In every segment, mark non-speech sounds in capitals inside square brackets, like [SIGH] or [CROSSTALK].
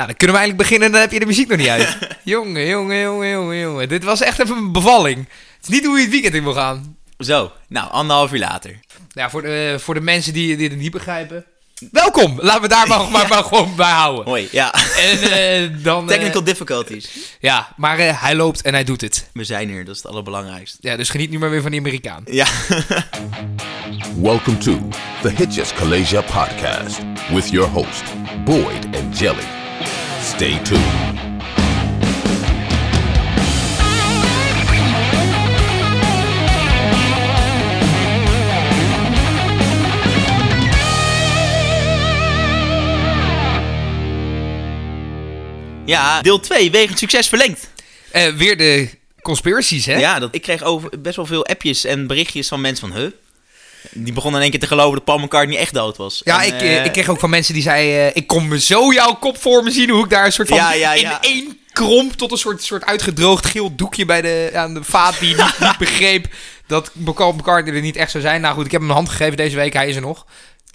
Nou, dan kunnen we eigenlijk beginnen en dan heb je de muziek nog niet uit. [LAUGHS] jongen, jongen, jongen, jongen, jongen. Dit was echt even een bevalling. Het is niet hoe je het weekend in wil gaan. Zo, nou, anderhalf uur later. Ja, voor de, voor de mensen die, die het niet begrijpen. Welkom! Laten we daar maar, [LAUGHS] maar, maar gewoon bij houden. Hoi, ja. En eh, dan... [LAUGHS] eh, Technical difficulties. ja, maar eh, hij loopt en hij doet het. We zijn er, dat is het allerbelangrijkste. Ja, dus geniet nu maar weer van die Amerikaan. Ja. Welcome to the Hitches Kalasia podcast with your host, Boyd and Jelly. Stay tuned. Ja, deel 2, wegens succes verlengd. Eh, weer de conspiracies, hè? Ja, dat, ik kreeg over, best wel veel appjes en berichtjes van mensen van, huh? Die begonnen in één keer te geloven dat Paul McCartney echt dood was. Ja, En, ik, eh, eh, ik kreeg ook van mensen die zeiden... eh, ik kon me zo jouw kop voor me zien... hoe ik daar een soort van... Ja, ja, ja. in één kromp tot een soort, soort uitgedroogd geel doekje... bij de, aan de vaat die niet, niet [LAUGHS] begreep... dat Paul McCartney er niet echt zou zijn. Nou goed, ik heb hem een hand gegeven deze week. Hij is er nog.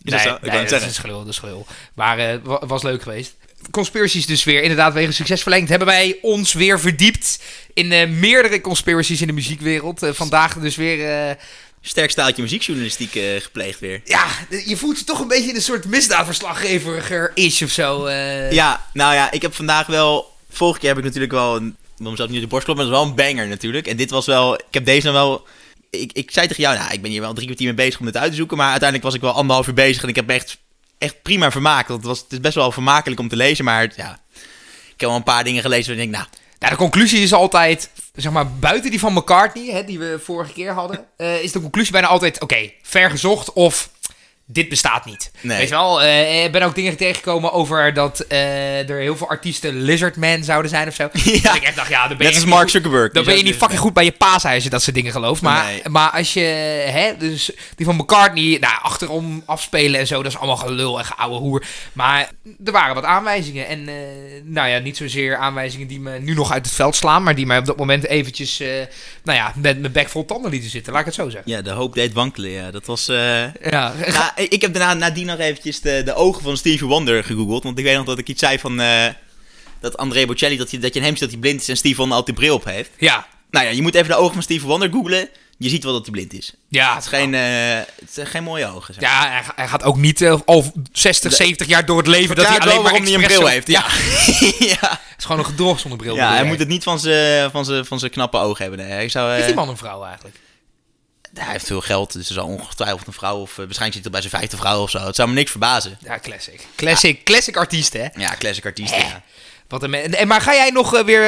Is dat zo? Ik wou het dat is gelul, dat is gelul. Maar het was leuk geweest. Conspiracies dus weer. Inderdaad, wegens succes verlengd hebben wij ons weer verdiept... in meerdere conspiracies in de muziekwereld. Vandaag dus weer... Sterk staaltje muziekjournalistiek eh, gepleegd weer. ja, je voelt je toch een beetje in een soort misdaadverslaggeveriger is of zo. eh. Ja, nou ja, ik heb vandaag wel... Vorige keer heb ik natuurlijk wel een... Ik wil mezelf niet op de borst kloppen, maar dat is wel een banger natuurlijk. En dit was wel... Ik heb deze dan wel... Ik, ik zei tegen jou, nou, ik ben hier wel drie kwartier mee bezig om dit uit te zoeken. Maar uiteindelijk was ik wel anderhalf uur bezig en ik heb me echt, echt prima vermaakt. Want het, was, het is best wel vermakelijk om te lezen, maar ja... Ik heb wel een paar dingen gelezen waar ik denk, nou... Nou, de conclusie is altijd, zeg maar, buiten die van McCartney, hè, die we vorige keer hadden, eh, is de conclusie bijna altijd, oké, ver gezocht of dit bestaat niet. Nee. Weet je wel, eh, ik ben ook dingen tegengekomen over dat eh, er heel veel artiesten Lizardman zouden zijn of zo. [LAUGHS] Ja. Dat ik echt dacht, ja, dan ben Net je als Mark Zuckerberg. Dan Die ben je niet fucking goed bij je paas als je dat soort dingen gelooft. Maar, Nee. maar als je, hè, dus die van McCartney, nou, achterom afspelen en zo, dat is allemaal gelul en geouwe hoer. Maar er waren wat aanwijzingen. En, eh, nou ja, niet zozeer aanwijzingen die me nu nog uit het veld slaan, maar die mij op dat moment eventjes, nou ja, met mijn bek vol tanden lieten zitten. Laat ik het zo zeggen. Ja, de hoop deed wankelen, ja. Dat was... Ja, Nou, ik heb daarna nadien nog eventjes de, de ogen van Stevie Wonder gegoogeld. Want ik weet nog dat ik iets zei van... eh, dat André Bocelli, dat, je, dat je hem ziet dat hij blind is en Stevie Wonder altijd bril op heeft. ja, Nou ja, je moet even de ogen van Stevie Wonder googlen. Je ziet wel dat hij blind is. ja. Het, is geen, eh, het zijn geen mooie ogen. Zeg. Ja, hij, hij gaat ook niet eh, al 60, 70 jaar door het leven dat hij alleen maar waarom hij een bril heeft. Ja, [LAUGHS] ja. Het is gewoon een gedrocht zonder bril. ja hij moet het niet van zijn van zijn- van zijn knappe ogen hebben. Nee. Hij, zou, eh, Is die man een vrouw eigenlijk? Hij heeft veel geld, dus er zal ongetwijfeld een vrouw... of uh, waarschijnlijk zit hij bij zijn vijfde vrouw of zo. Het zou me niks verbazen. Ja, classic. Classic, classic artiest, hè? Ja, classic artiest, Eh. ja. Wat een en, maar ga jij nog eh, weer,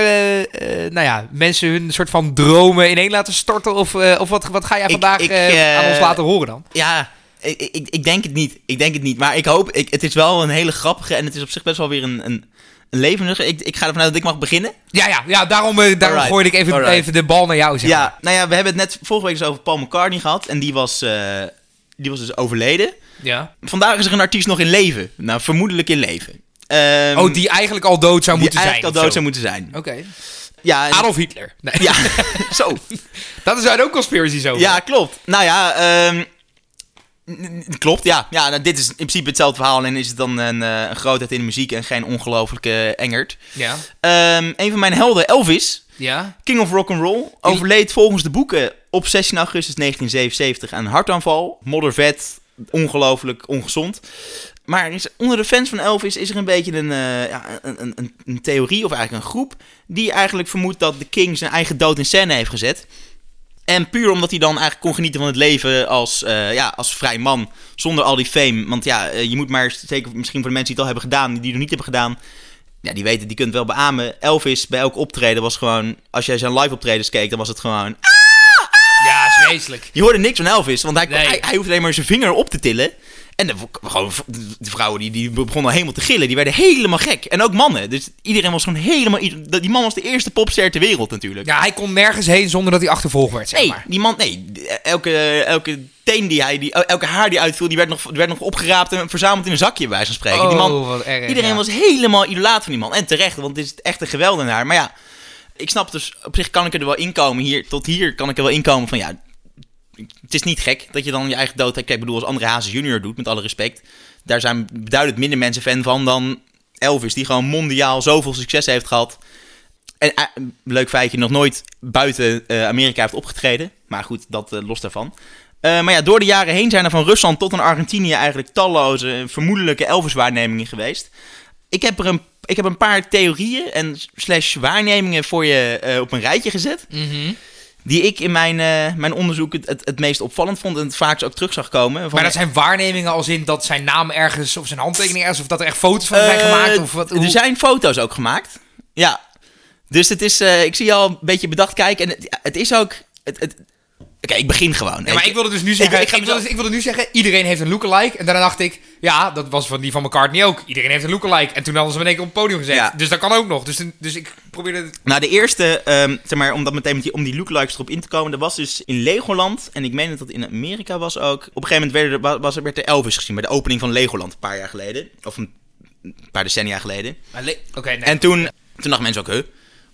nou ja, mensen hun soort van dromen ineen laten storten? Of, of wat, wat ga jij vandaag ik, aan ons laten horen dan? Ja, ik, ik, ik denk het niet. Ik denk het niet. Maar ik hoop, ik, het is wel een hele grappige en het is op zich best wel weer een, een, een levendige. Ik, ik ga ervan uit dat ik mag beginnen. Ja, ja, ja daarom, eh, daarom Alright, gooide ik even, alright. even de bal naar jou, zeg maar. Ja, nou ja, we hebben het net vorige week over Paul McCartney gehad. En die was, eh, die was dus overleden. Ja. Vandaag is er een artiest nog in leven. Nou, vermoedelijk in leven. Ehm, Oh, die eigenlijk al dood zou die moeten zijn. eigenlijk al dood zou moeten zijn. Oké. Ja, Adolf Hitler. Nee. ja, [LAUGHS] zo. Dat is uit ook conspiracy zo. Ja, klopt. Nou ja, n- klopt, ja. ja nou, dit is in principe hetzelfde verhaal. En is het dan een, eh, een grootheid in de muziek en geen ongelofelijke engert. Ja. Ehm, een van mijn helden, Elvis, Ja. King of Rock and Roll, overleed volgens de boeken op 16 augustus 1977 aan een hartaanval. Moddervet, ongelooflijk ongezond. Maar is, onder de fans van Elvis is er een beetje een, eh, ja, een, een, een theorie, of eigenlijk een groep, die eigenlijk vermoedt dat de King zijn eigen dood in scène heeft gezet. En puur omdat hij dan eigenlijk kon genieten van het leven als, eh, ja, als vrij man, zonder al die fame. Want ja, eh, je moet maar, zeker misschien voor de mensen die het al hebben gedaan, die het nog niet hebben gedaan, ja, die weten, die kunt het wel beamen. Elvis bij elk optreden was gewoon, als jij zijn live optredens keek, dan was het gewoon... Ja, is vreselijk. Je hoorde niks van Elvis, want hij, Nee. hij, hij hoefde alleen maar zijn vinger op te tillen. En de, gewoon, de vrouwen die, die begonnen helemaal te gillen, die werden helemaal gek. En ook mannen. Dus iedereen was gewoon helemaal... Die man was de eerste popster ter wereld natuurlijk. Ja, hij kon nergens heen zonder dat hij achtervolgd werd, zeg Nee, maar. die man, nee, elke, elke teen die hij, die, elke haar die uitviel, die werd nog, werd nog opgeraapt en verzameld in een zakje, bij wijze van spreken. die man, Oh, wat erg, iedereen ja. was helemaal idolaat van die man. En terecht, want het is echt een geweldenaar. Maar ja, ik snap dus, op zich kan ik er wel inkomen. Hier, tot hier kan ik er wel inkomen van, ja, het is niet gek dat je dan je eigen dood hebt. Kijk, ik bedoel, als André Hazes junior doet, met alle respect, daar zijn beduidend minder mensen fan van dan Elvis, die gewoon mondiaal zoveel succes heeft gehad. En eh, leuk feitje, nog nooit buiten eh, Amerika heeft opgetreden. Maar goed, dat eh, los daarvan. Maar ja, door de jaren heen zijn er van Rusland tot aan Argentinië eigenlijk talloze vermoedelijke Elvis-waarnemingen geweest. Ik heb er een, ik heb een paar theorieën en slash waarnemingen voor je op een rijtje gezet. Mhm. Die ik in mijn, eh, mijn onderzoek het, het, het meest opvallend vond en het vaakst ook terug zag komen. Van, Maar dat zijn waarnemingen als in dat zijn naam ergens of zijn handtekening ergens of dat er echt foto's van zijn Eh, gemaakt of wat? hoe- Er zijn foto's ook gemaakt. Ja. Dus het is, eh, ik zie je al een beetje bedacht kijken. En het, het is ook. Het, ik begin gewoon. Maar ik wilde dus nu zeggen, ik ik, ga wilde, mezelf- ik wilde nu zeggen, iedereen heeft een lookalike. En daarna dacht ik, ja, dat was van die van McCartney ook. Iedereen heeft een lookalike. En toen hadden ze hem in één keer op het podium gezet. Ja. Dus dat kan ook nog. Dus, dus ik probeerde het... Nou, de eerste, ehm, zeg maar, om dat meteen met die, om die lookalikes erop in te komen, dat was dus in Legoland. En ik meen dat dat in Amerika was ook. Op een gegeven moment werd er, was, er- werd er Elvis gezien bij de opening van Legoland een paar jaar geleden. Of een paar decennia geleden. Le- Oké, nee. En toen, toen dachten mensen ook, huh,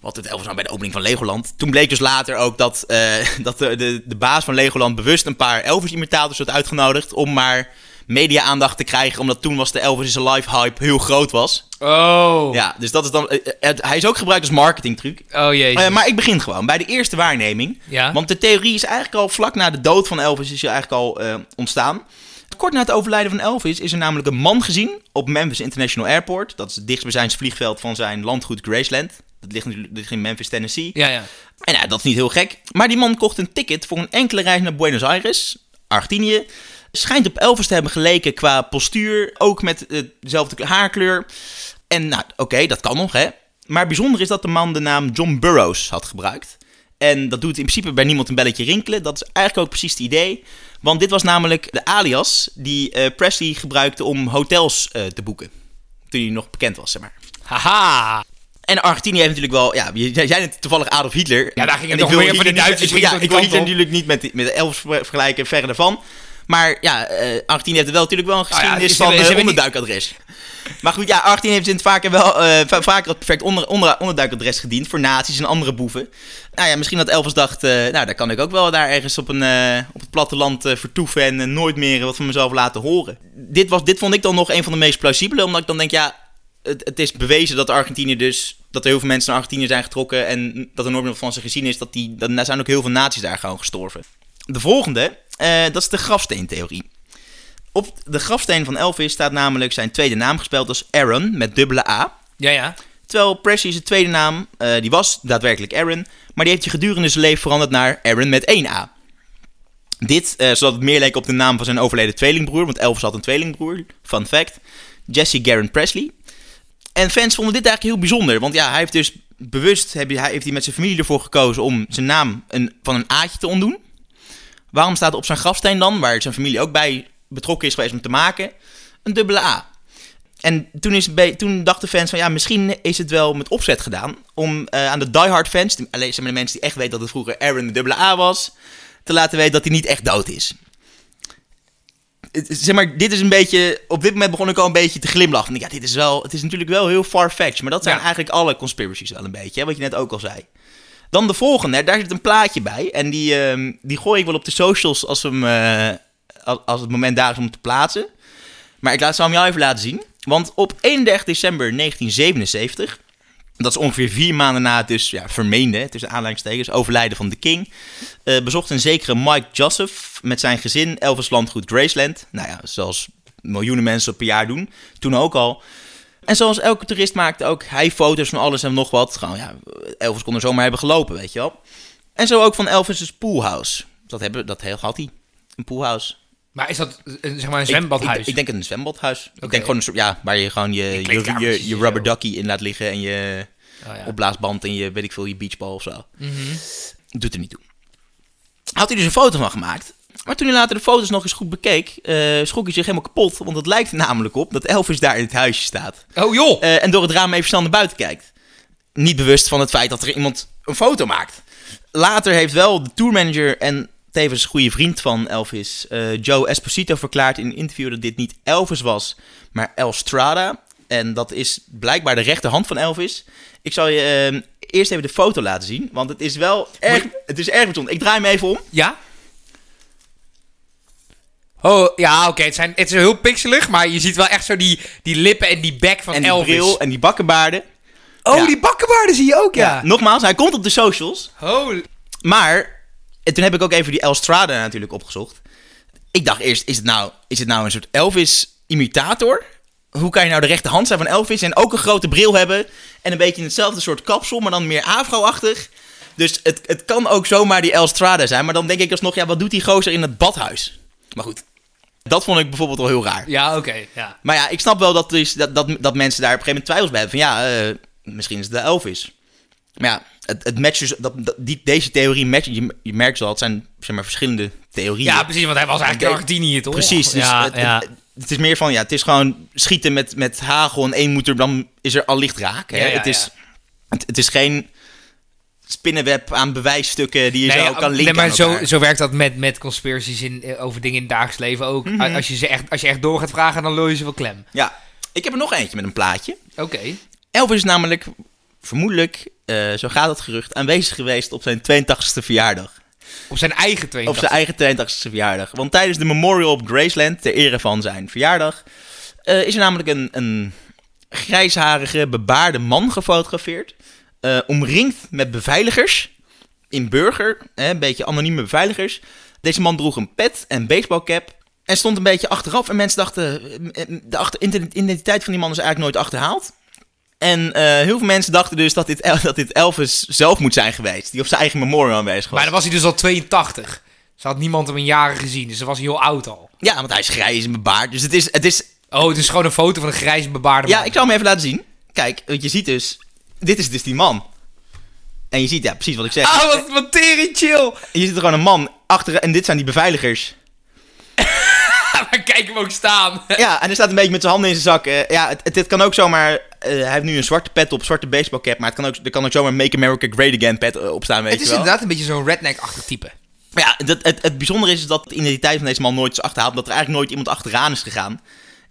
wat doet Elvis nou bij de opening van Legoland? Toen bleek dus later ook dat, eh, [LAUGHS] dat de, de, de baas van Legoland bewust een paar Elvis-imitators had uitgenodigd om maar media-aandacht te krijgen, omdat toen was de Elvis is Alive hype heel groot was. Oh. Ja, dus dat is dan, eh, het- hij is ook gebruikt als marketingtruc. Oh jee. Eh, maar ik begin gewoon bij de eerste waarneming. Ja. Want de theorie is eigenlijk al vlak na de dood van Elvis is hij eigenlijk al eh, ontstaan. Kort na het overlijden van Elvis is er namelijk een man gezien op Memphis International Airport. Dat is het dichtstbijzijnde vliegveld van zijn landgoed Graceland. Dat ligt natuurlijk ligt in Memphis, Tennessee. Ja, ja. En ja, dat is niet heel gek. Maar die man kocht een ticket voor een enkele reis naar Buenos Aires, Argentinië. Schijnt op Elvis te hebben geleken qua postuur, ook met eh, dezelfde haarkleur. En nou, oké, dat kan nog, hè. Maar bijzonder is dat de man de naam John Burroughs had gebruikt. En dat doet in principe bij niemand een belletje rinkelen. Dat is eigenlijk ook precies het idee. Want dit was namelijk de alias die eh, Presley gebruikte om hotels eh, te boeken. Toen hij nog bekend was, zeg maar. Haha. En Argentinië heeft natuurlijk wel... Ja, jij zei net toevallig Adolf Hitler. Ja, daar ging het nog meer voor de Duitsers, Ik, ja, ik wil Hitler natuurlijk niet met, met Elvis ver- vergelijken, verre ervan. Maar ja, eh, Argentinië heeft wel natuurlijk wel een Nou ja, geschiedenis van niet- onderduikadres. Maar goed, ja, Argentinië heeft in het vaker wel eh, va- vaker het perfect onder, onder, onderduikadres gediend voor nazi's en andere boeven. Nou ja, misschien dat Elvis dacht, nou, daar kan ik ook wel daar ergens op, een, op het platteland vertoeven en nooit meer wat van mezelf laten horen. Dit, was, dit vond ik dan nog een van de meest plausibele, omdat ik dan denk, ja, het, het is bewezen dat Argentinië dus, dat er heel veel mensen naar Argentinië zijn getrokken en dat er nooit meer van ze gezien is, dat die, dan zijn ook heel veel nazi's daar gewoon gestorven. De volgende, eh, dat is de grafsteentheorie. Op de grafsteen van Elvis staat namelijk zijn tweede naam gespeld als Aaron met dubbele A. Ja, ja. Terwijl Presley zijn tweede naam, eh, die was daadwerkelijk Aaron, maar die heeft hij gedurende zijn leven veranderd naar Aaron met één A. Dit, eh, zodat het meer leek op de naam van zijn overleden tweelingbroer, want Elvis had een tweelingbroer, fun fact, Jesse Garrett Presley. En fans vonden dit eigenlijk heel bijzonder, want ja, hij heeft dus bewust, hij heeft hij met zijn familie ervoor gekozen om zijn naam een, van een A'tje te ontdoen. Waarom staat er op zijn grafsteen dan, waar zijn familie ook bij betrokken is geweest om te maken, een dubbele A? En toen, is, toen dachten fans van ja, misschien is het wel met opzet gedaan. Om eh, aan de diehard fans, alleen maar de mensen die echt weten dat het vroeger Aaron de dubbele A was, te laten weten dat hij niet echt dood is. Zeg maar, dit is een beetje. Op dit moment begon ik al een beetje te glimlachen. Ja, dit is wel. Het is natuurlijk wel heel far-fetched. Maar dat zijn Ja. eigenlijk alle conspiracies wel een beetje. Hè, wat je net ook al zei. Dan de volgende, daar zit een plaatje bij. En die, ehm, die gooi ik wel op de socials als, eh, als, het moment daar is om te plaatsen. Maar ik laat, zal hem jou even laten zien. Want op 31 december 1977, dat is ongeveer vier maanden na het dus ja, vermeende, tussen aanleidingstekens, overlijden van de King, eh, bezocht een zekere Mike Joseph met zijn gezin Elvis landgoed Graceland. Nou ja, zoals miljoenen mensen per jaar doen. Toen ook al. En zoals elke toerist maakte ook hij foto's van alles en nog wat. Gewoon, ja, Elvis kon er zomaar hebben gelopen, weet je wel. En zo ook van Elvis' poolhouse. Dat, hebben, dat had hij. Een poolhouse. Maar is dat een, zeg maar een zwembadhuis? Ik, ik denk een zwembadhuis. Ik denk gewoon een soort, ja, waar je gewoon je, je, je, rubber ducky in laat liggen en je Oh, ja. opblaasband en je, weet ik veel, je beachball of zo. Mhm. Doet er niet toe. Had hij dus een foto van gemaakt. Maar toen hij later de foto's nog eens goed bekeek, eh schrok hij zich helemaal kapot. Want het lijkt er namelijk op dat Elvis daar in het huisje staat. Oh joh! Eh, en door het raam even snel naar buiten kijkt. Niet bewust van het feit dat er iemand een foto maakt. Later heeft wel de tourmanager en tevens goede vriend van Elvis, eh, Joe Esposito, verklaard in een interview dat dit niet Elvis was, maar El Strada. En dat is blijkbaar de rechterhand van Elvis. Ik zal je eh, eerst even de foto laten zien, want het is wel erg, het is erg bijzonder. Ik draai hem even om. Ja? Oh, ja, oké. Het, zijn, het is heel pixelig, maar je ziet wel echt zo die, die lippen en die bek van En die Elvis. bril en die bakkenbaarden. Oh, ja. die bakkenbaarden zie je ook, ja. Nogmaals, hij komt op de socials. Holy. Maar, en toen heb ik ook even die El Strada natuurlijk opgezocht. Ik dacht eerst, is het nou, is het nou een soort Elvis-imitator? Hoe kan je nou de rechterhand zijn van Elvis en ook een grote bril hebben... en een beetje hetzelfde soort kapsel, maar dan meer afro-achtig? Dus het, het kan ook zomaar die El Strada zijn. Maar dan denk ik alsnog, ja, wat doet die gozer in het badhuis? Maar goed, dat vond ik bijvoorbeeld wel heel raar. Ja, oké, ja. Maar ja, ik snap wel dat, dus, dat, dat, dat mensen daar op een gegeven moment twijfels bij hebben. Van ja, eh, misschien is het de Elvis. Maar ja, het, het matcht dus, dat, dat- die, deze theorie matcht, je, je merkt wel, het zijn zeg maar, verschillende theorieën. Ja, precies, want hij was eigenlijk in. Argentinië, toch? Precies, dus ja, het, ja. Het, het is meer van, ja, het is gewoon schieten met, met hagel en één moet er, dan is er al licht raak. Hè? Ja, ja, het, is, het, het is geen spinnenweb aan bewijsstukken die je Nee, zo kan linken nee, maar zo, zo werkt dat met, met conspiracies in, eh, over dingen in het dagelijks leven ook. Mhm. als, je ze echt, als je echt door gaat vragen, dan lul je ze wel klem. Ja, ik heb er nog eentje met een plaatje. Oké. Elvis is namelijk, vermoedelijk, eh, zo gaat het gerucht, aanwezig geweest op zijn 82e verjaardag. Op zijn eigen twee. Op zijn eigen 82e verjaardag. Want tijdens de Memorial op Graceland, ter ere van zijn verjaardag, eh, is er namelijk een, een grijsharige, bebaarde man gefotografeerd. eh, omringd met beveiligers. In burger, hè, een beetje anonieme beveiligers. Deze man droeg een pet en baseballcap. En stond een beetje achteraf. En mensen dachten, de achter, identiteit van die man is eigenlijk nooit achterhaald. En eh, heel veel mensen dachten dus dat dit, dat dit Elvis zelf moet zijn geweest. Die op zijn eigen memorial aanwezig was. Maar dan was hij dus al 82. Ze had niemand hem in jaren gezien, dus dan was hij heel oud al. Ja, want hij is grijs en bebaard. Dus het is, het is... Oh, het is gewoon een foto van een grijze bebaarde Ja, man. ik zal hem even laten zien. Kijk, want je ziet dus... Dit is dus die man. En je ziet, ja, precies wat ik zeg. Ah, wat, wat tering chill. Je ziet er gewoon een man achter... En dit zijn die beveiligers. [LAUGHS] maar kijk hem ook staan. Ja, en hij staat een beetje met zijn handen in zijn zak. Eh, ja, het, het, dit kan ook zomaar... eh, hij heeft nu een zwarte pet op, zwarte baseballcap. Maar het kan ook, er kan ook zomaar Make America Great Again pet eh, op staan, weet Het je is wel. inderdaad een beetje zo'n redneck-achtig type. Maar ja, dat, het, het bijzondere is dat de identiteit van deze man nooit is achterhaald. Dat er eigenlijk nooit iemand achteraan is gegaan.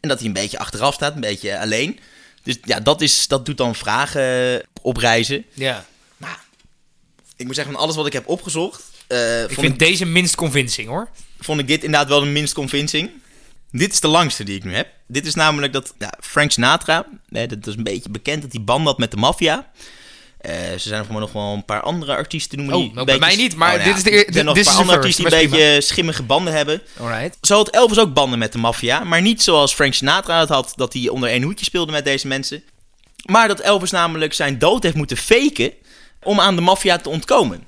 En dat hij een beetje achteraf staat, een beetje alleen. Dus ja, dat, is, dat doet dan vragen oprijzen. Ja. Ik moet zeggen, van alles wat ik heb opgezocht, eh, Ik vind ik, deze minst convincing, hoor. vond ik dit inderdaad wel de minst convincing. Dit is de langste die ik nu heb. Dit is namelijk dat ja, Frank Sinatra, hè, dat is een beetje bekend dat hij banden had met de maffia. Eh, ze zijn voor mij nog wel een paar andere artiesten noemen. Oh, die nou, bij mij niet, maar nou dit is de eer- Er zijn nog een paar de andere artiesten die een beetje schimmige banden hebben. Alright. Zo had Elvis ook banden met de maffia, maar niet zoals Frank Sinatra het had, dat hij onder één hoedje speelde met deze mensen. Maar dat Elvis namelijk zijn dood heeft moeten faken om aan de maffia te ontkomen.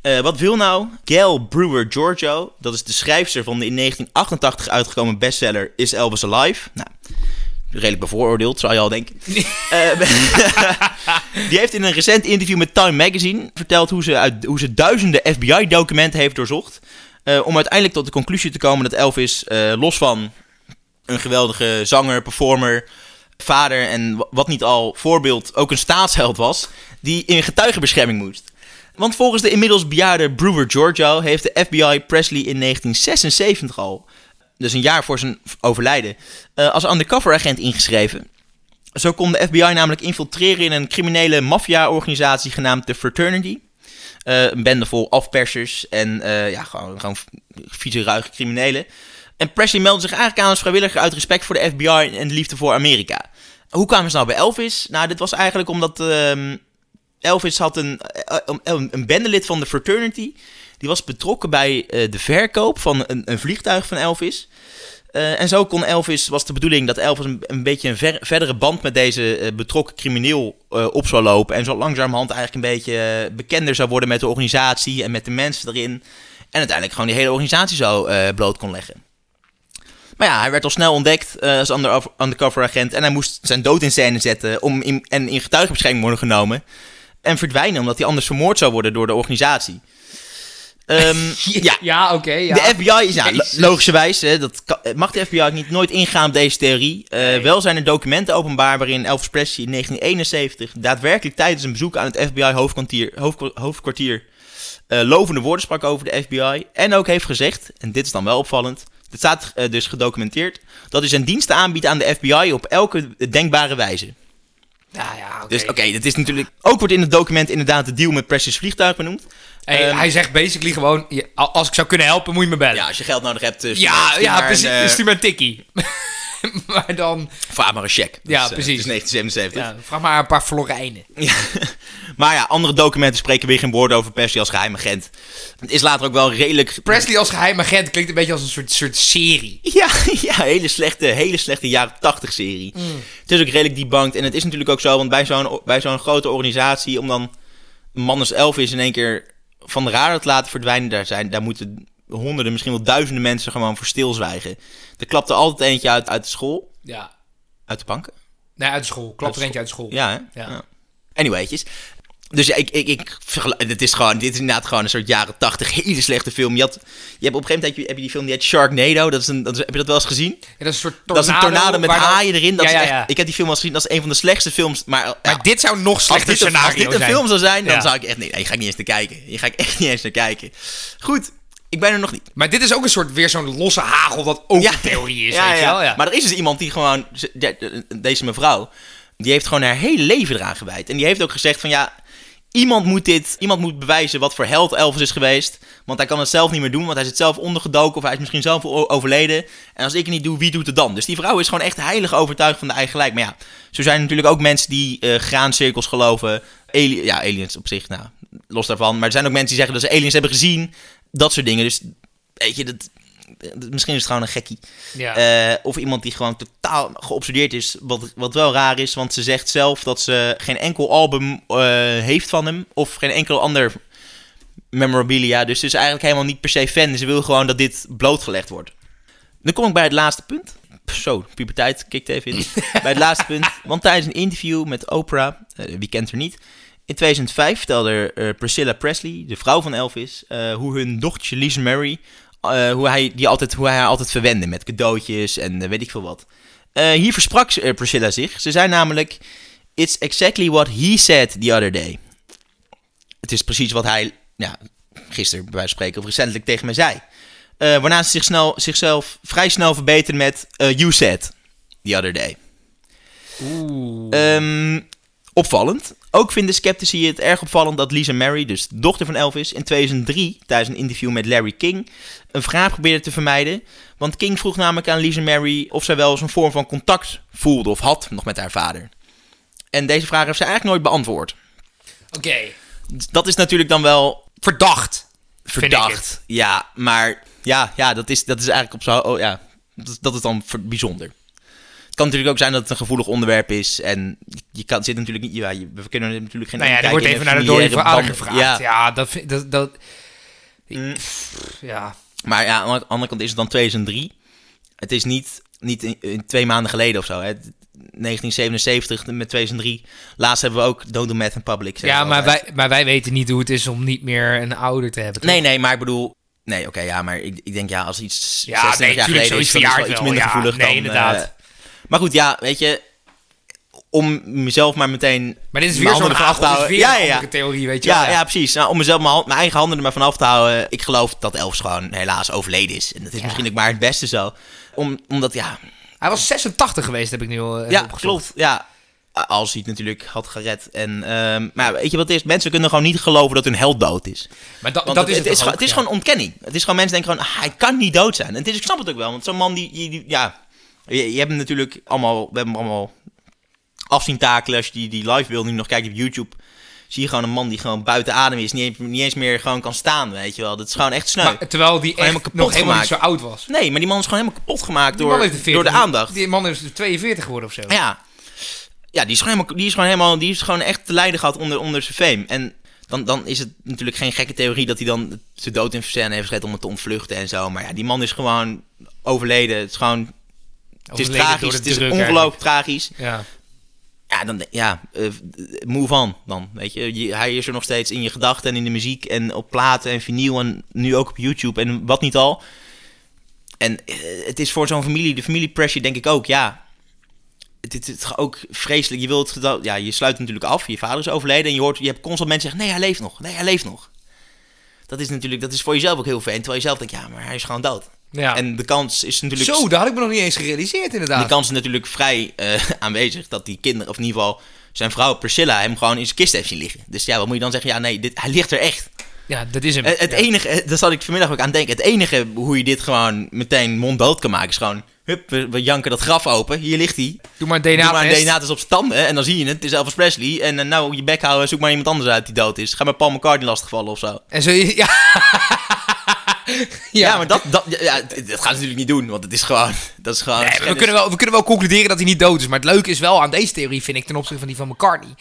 Eh, wat wil nou? Gail Brewer Giorgio, dat is de schrijfster van de in 1988 uitgekomen bestseller Is Elvis Alive? Nou, redelijk bevooroordeeld, zou je al denken. [LAUGHS] Eh, [LAUGHS] die heeft in een recent interview met Time Magazine verteld hoe ze, uit, hoe ze duizenden FBI-documenten heeft doorzocht. eh, om uiteindelijk tot de conclusie te komen dat Elvis, los van een geweldige zanger, performer, vader en wa- wat niet al voorbeeld, ook een staatsheld was, die in getuigenbescherming moest. Want volgens de inmiddels bejaarde Brewer Giorgio heeft de FBI Presley in 1976 al, dus een jaar voor zijn overlijden, eh, als undercover agent ingeschreven. Zo kon de FBI namelijk infiltreren in een criminele maffia-organisatie genaamd de Fraternity. Eh, een bende vol afpersers en eh, ja, gewoon, gewoon vieze, ruige criminelen. En Presley meldde zich eigenlijk aan als vrijwilliger uit respect voor de FBI en de liefde voor Amerika. Hoe kwamen ze nou bij Elvis? Nou, dit was eigenlijk omdat ehm, Elvis had een, eh, een, een bendelid van de Fraternity. Die was betrokken bij eh, de verkoop van een, een vliegtuig van Elvis. Eh, en zo kon Elvis, was de bedoeling dat Elvis een, een beetje een ver- verdere band met deze eh, betrokken crimineel eh, op zou lopen. En zo langzamerhand eigenlijk een beetje eh, bekender zou worden met de organisatie en met de mensen erin. En uiteindelijk gewoon die hele organisatie zo eh, bloot kon leggen. Maar ja, hij werd al snel ontdekt eh, als under, undercover agent. En hij moest zijn dood in scène zetten om in, en in getuigenbescherming worden genomen. En verdwijnen, omdat hij anders vermoord zou worden door de organisatie. Ehm, [LAUGHS] ja, Ja, oké. ja. de FBI is, logischerwijs, hè, dat kan- eh, mag de FBI ook niet nooit ingaan op deze theorie. Eh, Wel zijn er documenten openbaar waarin Elvis Presley in 1971 daadwerkelijk tijdens een bezoek aan het FBI-hoofdkwartier hoofdkwa- hoofdkwartier, eh, lovende woorden sprak over de FBI. En ook heeft gezegd, en dit is dan wel opvallend, dit staat dus gedocumenteerd, dat hij zijn diensten aanbiedt aan de FBI op elke denkbare wijze. Nou ja. Dus oké, dat is natuurlijk... Ook wordt in het document inderdaad de deal met Precious Vliegtuig benoemd. Hey, Ehm, hij zegt basically gewoon, als ik zou kunnen helpen, moet je me bellen. Ja, als je geld nodig hebt, eh, ja, ja, precies. eh, Stuur maar een tikkie. [LAUGHS] maar dan, Vaar maar een check. Ja, Dus, eh, precies. Het is 1977. ja, vraag maar een paar florijnen. [LAUGHS] Ja. Maar ja, andere documenten spreken weer geen woorden over Presley als geheim agent. Het is later ook wel redelijk... Presley als geheim agent klinkt een beetje als een soort, soort serie. Ja, [LAUGHS] ja hele, slechte, hele slechte jaren 80 serie. Het is ook redelijk debunked. En het is natuurlijk ook zo, want bij zo'n, bij zo'n grote organisatie... om dan een man als Elvis in één keer van de radar te laten verdwijnen... daar, zijn, daar moeten honderden, misschien wel duizenden mensen gewoon voor stilzwijgen. Er klapte altijd eentje uit, uit de school. Ja. Uit de banken. Nee, uit school. Klopt er eentje uit school. Ja, hè? Ja. Anywaytjes. Dus ja, ik, ik, ik dit is gewoon, dit is inderdaad gewoon een soort jaren 80 hele slechte film. Je, had, je hebt op een gegeven moment heb je, heb je die film die heet Sharknado. Dat is een, dat is, heb je dat wel eens gezien? Ja, dat is een soort tornado. dat is een tornado met haaien erin. Dat Ja, is ja, echt, ja. Ik heb die film eens gezien. Dat is een van de slechtste films. Maar, ja, Maar dit zou nog slechter scenario als dit een zijn. film zou zijn, dan Ja. zou ik echt... Nee, nee, ga ik niet eens naar kijken. Hier ga ik echt niet eens naar kijken. Goed, ik ben er nog niet. Maar dit is ook een soort, weer zo'n losse hagel dat ook een theorie is, weet je wel? Ja. Maar er is dus iemand die gewoon, ze- de- de- deze mevrouw, die heeft gewoon haar hele leven eraan gewijd. En die heeft ook gezegd van ja, iemand moet dit, iemand moet bewijzen wat voor held Elvis is geweest. Want hij kan het zelf niet meer doen, want hij zit zelf ondergedoken of hij is misschien zelf overleden. En als ik het niet doe, wie doet het dan? Dus die vrouw is gewoon echt heilig overtuigd van de eigen gelijk. Maar ja, zo zijn er natuurlijk ook mensen die eh graancirkels geloven. Ali- ja, aliens op zich, nou, los daarvan. Maar er zijn ook mensen die zeggen dat ze aliens hebben gezien. Dat soort dingen. Dus weet je, dat, misschien is het gewoon een gekkie. Ja. Eh, of iemand die gewoon totaal geobsedeerd is. Wat, wat wel raar is, want ze zegt zelf dat ze geen enkel album eh, heeft van hem. Of geen enkel ander memorabilia. Dus ze is eigenlijk helemaal niet per se fan. Ze wil gewoon dat dit blootgelegd wordt. Dan kom ik bij het laatste punt. Zo, puberteit kikt even in. [LAUGHS] bij het laatste punt. Want tijdens een interview met Oprah, eh, wie kent haar niet. In 2005 vertelde eh, Priscilla Presley, de vrouw van Elvis, eh, hoe hun dochtertje Lisa Mary, eh, hoe, hij, die altijd, hoe hij haar altijd verwende met cadeautjes en weet ik veel wat. Hier versprak Priscilla zich. Ze zei namelijk, it's exactly what he said the other day. Het is precies wat hij ja, gisteren bij wijze van spreken of recentelijk tegen mij zei. Waarna ze zich snel, zichzelf vrij snel verbeterde met you said the other day. Oeh. Ehm, opvallend. Ook vinden sceptici het erg opvallend dat Lisa Mary, dus de dochter van Elvis, in 2003 tijdens een interview met Larry King een vraag probeerde te vermijden. Want King vroeg namelijk aan Lisa Mary of zij wel eens een vorm van contact voelde of had nog met haar vader. En deze vraag heeft ze eigenlijk nooit beantwoord. Oké. Dat is natuurlijk dan wel Verdacht. Verdacht. Ja, maar ja, ja dat, is, dat is eigenlijk op zo. Oh, ja, dat, dat is dan bijzonder. Kan natuurlijk ook zijn dat het een gevoelig onderwerp is. En je kan, zit natuurlijk niet. Ja, je- we kunnen natuurlijk geen. Nou ja, er wordt even naar de dode vader gevraagd. Ja, Ja, dat vind dat... dat Mm. Pff, ja. maar ja, aan de andere kant is het dan 2003. Het is niet, niet in, in twee maanden geleden of zo. Hè. 1977 met 2003. Laatst hebben we ook Don't Do Math in Public. Ja, maar altijd. wij, maar wij weten niet hoe het is om niet meer een ouder te hebben. toch? Nee, nee, maar ik bedoel. Nee, oké, ja, maar ik, ik denk ja, als iets. Ja, 26 nee, jaar geleden is, dan is wel iets minder ja. gevoelig Nee, dan. inderdaad. Maar goed, ja, weet je. Om mezelf maar meteen. Maar dit is weer zo'n af te is houden. Ja, een ja, andere ja. theorie, weet je Ja, wel. ja, precies. Nou, om mezelf mijn, hand- mijn eigen handen er maar van af te houden. Ik geloof dat Elvis gewoon helaas overleden is. En dat is Ja. misschien ook maar het beste zo. Om, omdat, ja, Hij was 86 geweest, heb ik nu al eh, ja, opgezocht. klopt. Ja, als hij het natuurlijk had gered. En, ehm, maar weet je wat het is? Mensen kunnen gewoon niet geloven dat hun held dood is. Maar da- dat is het, het, is, gewoon- ook, het is ja. gewoon ontkenning. Het is gewoon mensen denken gewoon, ah, hij kan niet dood zijn. En het is, ik snap het ook wel, want zo'n man die, die, die- ja, je, je hebt natuurlijk allemaal, we hebben allemaal afzien takelen. Als je die, die live beeld nu nog kijkt op YouTube, zie je gewoon een man die gewoon buiten adem is, niet, eens- niet eens meer gewoon kan staan, weet je wel. Dat is gewoon echt sneu. Maar, terwijl die echt helemaal kapot nog helemaal niet zo oud was. nee, maar die man is gewoon helemaal kapot gemaakt door, door de 40 aandacht. Die man is 42 geworden of zo. Ja, ja die, is gewoon helemaal, die is gewoon helemaal, die is gewoon echt te lijden gehad onder, onder zijn fame. En dan, dan is het natuurlijk geen gekke theorie dat hij dan zijn dood in scène heeft gezet om het te ontvluchten en zo. Maar ja, die man is gewoon overleden. Het is gewoon, het is tragisch. Het is ongelooflijk tragisch. Ja. Ja, dan, ja, eh, move on dan, weet je. je. Hij is er nog steeds in je gedachten en in de muziek en op platen en vinyl en nu ook op YouTube en wat niet al. En eh, het is voor zo'n familie, de familie pressure denk ik ook, ja. Het is ook vreselijk. Je wilt, ja, je sluit natuurlijk af. Je vader is overleden en je hoort, je hebt constant mensen zeggen, nee, hij leeft nog. Nee, hij leeft nog. Dat is natuurlijk, dat is voor jezelf ook heel fijn. Terwijl je zelf denkt, ja, maar hij is gewoon dood. Ja. En de kans is natuurlijk... Zo, dat had ik me nog niet eens gerealiseerd inderdaad. De kans is natuurlijk vrij eh, [LAUGHS] aanwezig dat die kinderen, of in ieder geval zijn vrouw Priscilla hem gewoon in zijn kist heeft zien liggen. Dus ja, wat moet je dan zeggen? Ja, nee, dit, hij ligt er echt. Ja, dat is hem. Het, het Ja. enige, eh, daar zat ik vanmiddag ook aan denken. Het enige hoe je dit gewoon meteen monddood kan maken is gewoon... Hup, we, we janken dat graf open. Hier ligt hij. Doe maar een Doe maar een DNA-test. DNA-test op zijn tanden en dan zie je het. Het is Elvis Presley. En eh, nou, je bek houden, zoek maar iemand anders uit die dood is. Ga maar Paul McCartney lastigvallen of zo. En zo. [LAUGHS] Ja. Ja, maar dat, dat, ja, dat gaan ze natuurlijk niet doen, want het is gewoon... Dat is gewoon Nee, we, kunnen wel, we kunnen wel concluderen dat hij niet dood is. Maar het leuke is wel aan deze theorie, vind ik, ten opzichte van die van McCartney.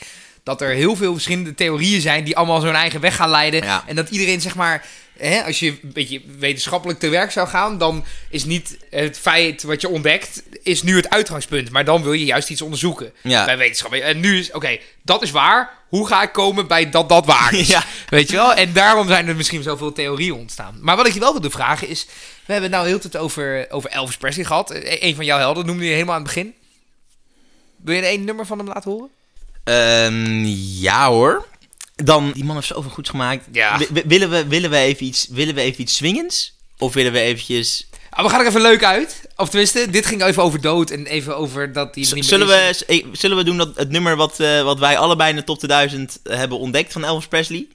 Dat er heel veel verschillende theorieën zijn die allemaal zo'n eigen weg gaan leiden. Ja. En dat iedereen, zeg maar, hè, als je een beetje wetenschappelijk te werk zou gaan, dan is niet het feit wat je ontdekt, is nu het uitgangspunt. Maar dan wil je juist iets onderzoeken Ja. bij wetenschap. En nu is, oké, dat is waar. Hoe ga ik komen bij dat dat waar is? [LAUGHS] Ja. Weet je wel? En daarom zijn er misschien zoveel theorieën ontstaan. Maar wat ik je wel wilde vragen is... We hebben het nou heel de tijd over, over Elvis Presley gehad. E- Een van jouw helden noemde je helemaal aan het begin. Wil je er één nummer van hem laten horen? Ehm, ja hoor. Dan, die man heeft zoveel goeds gemaakt. Ja. Willen, we, willen, we even iets, willen we even iets swingends? Of willen we eventjes... Ah, we gaan er even leuk uit. Of tenminste, dit ging even over dood en even over dat hij Z- niet meer Zullen is. we, eh, zullen we doen dat het nummer wat, eh, wat wij allebei in de top 2000 hebben ontdekt van Elvis Presley?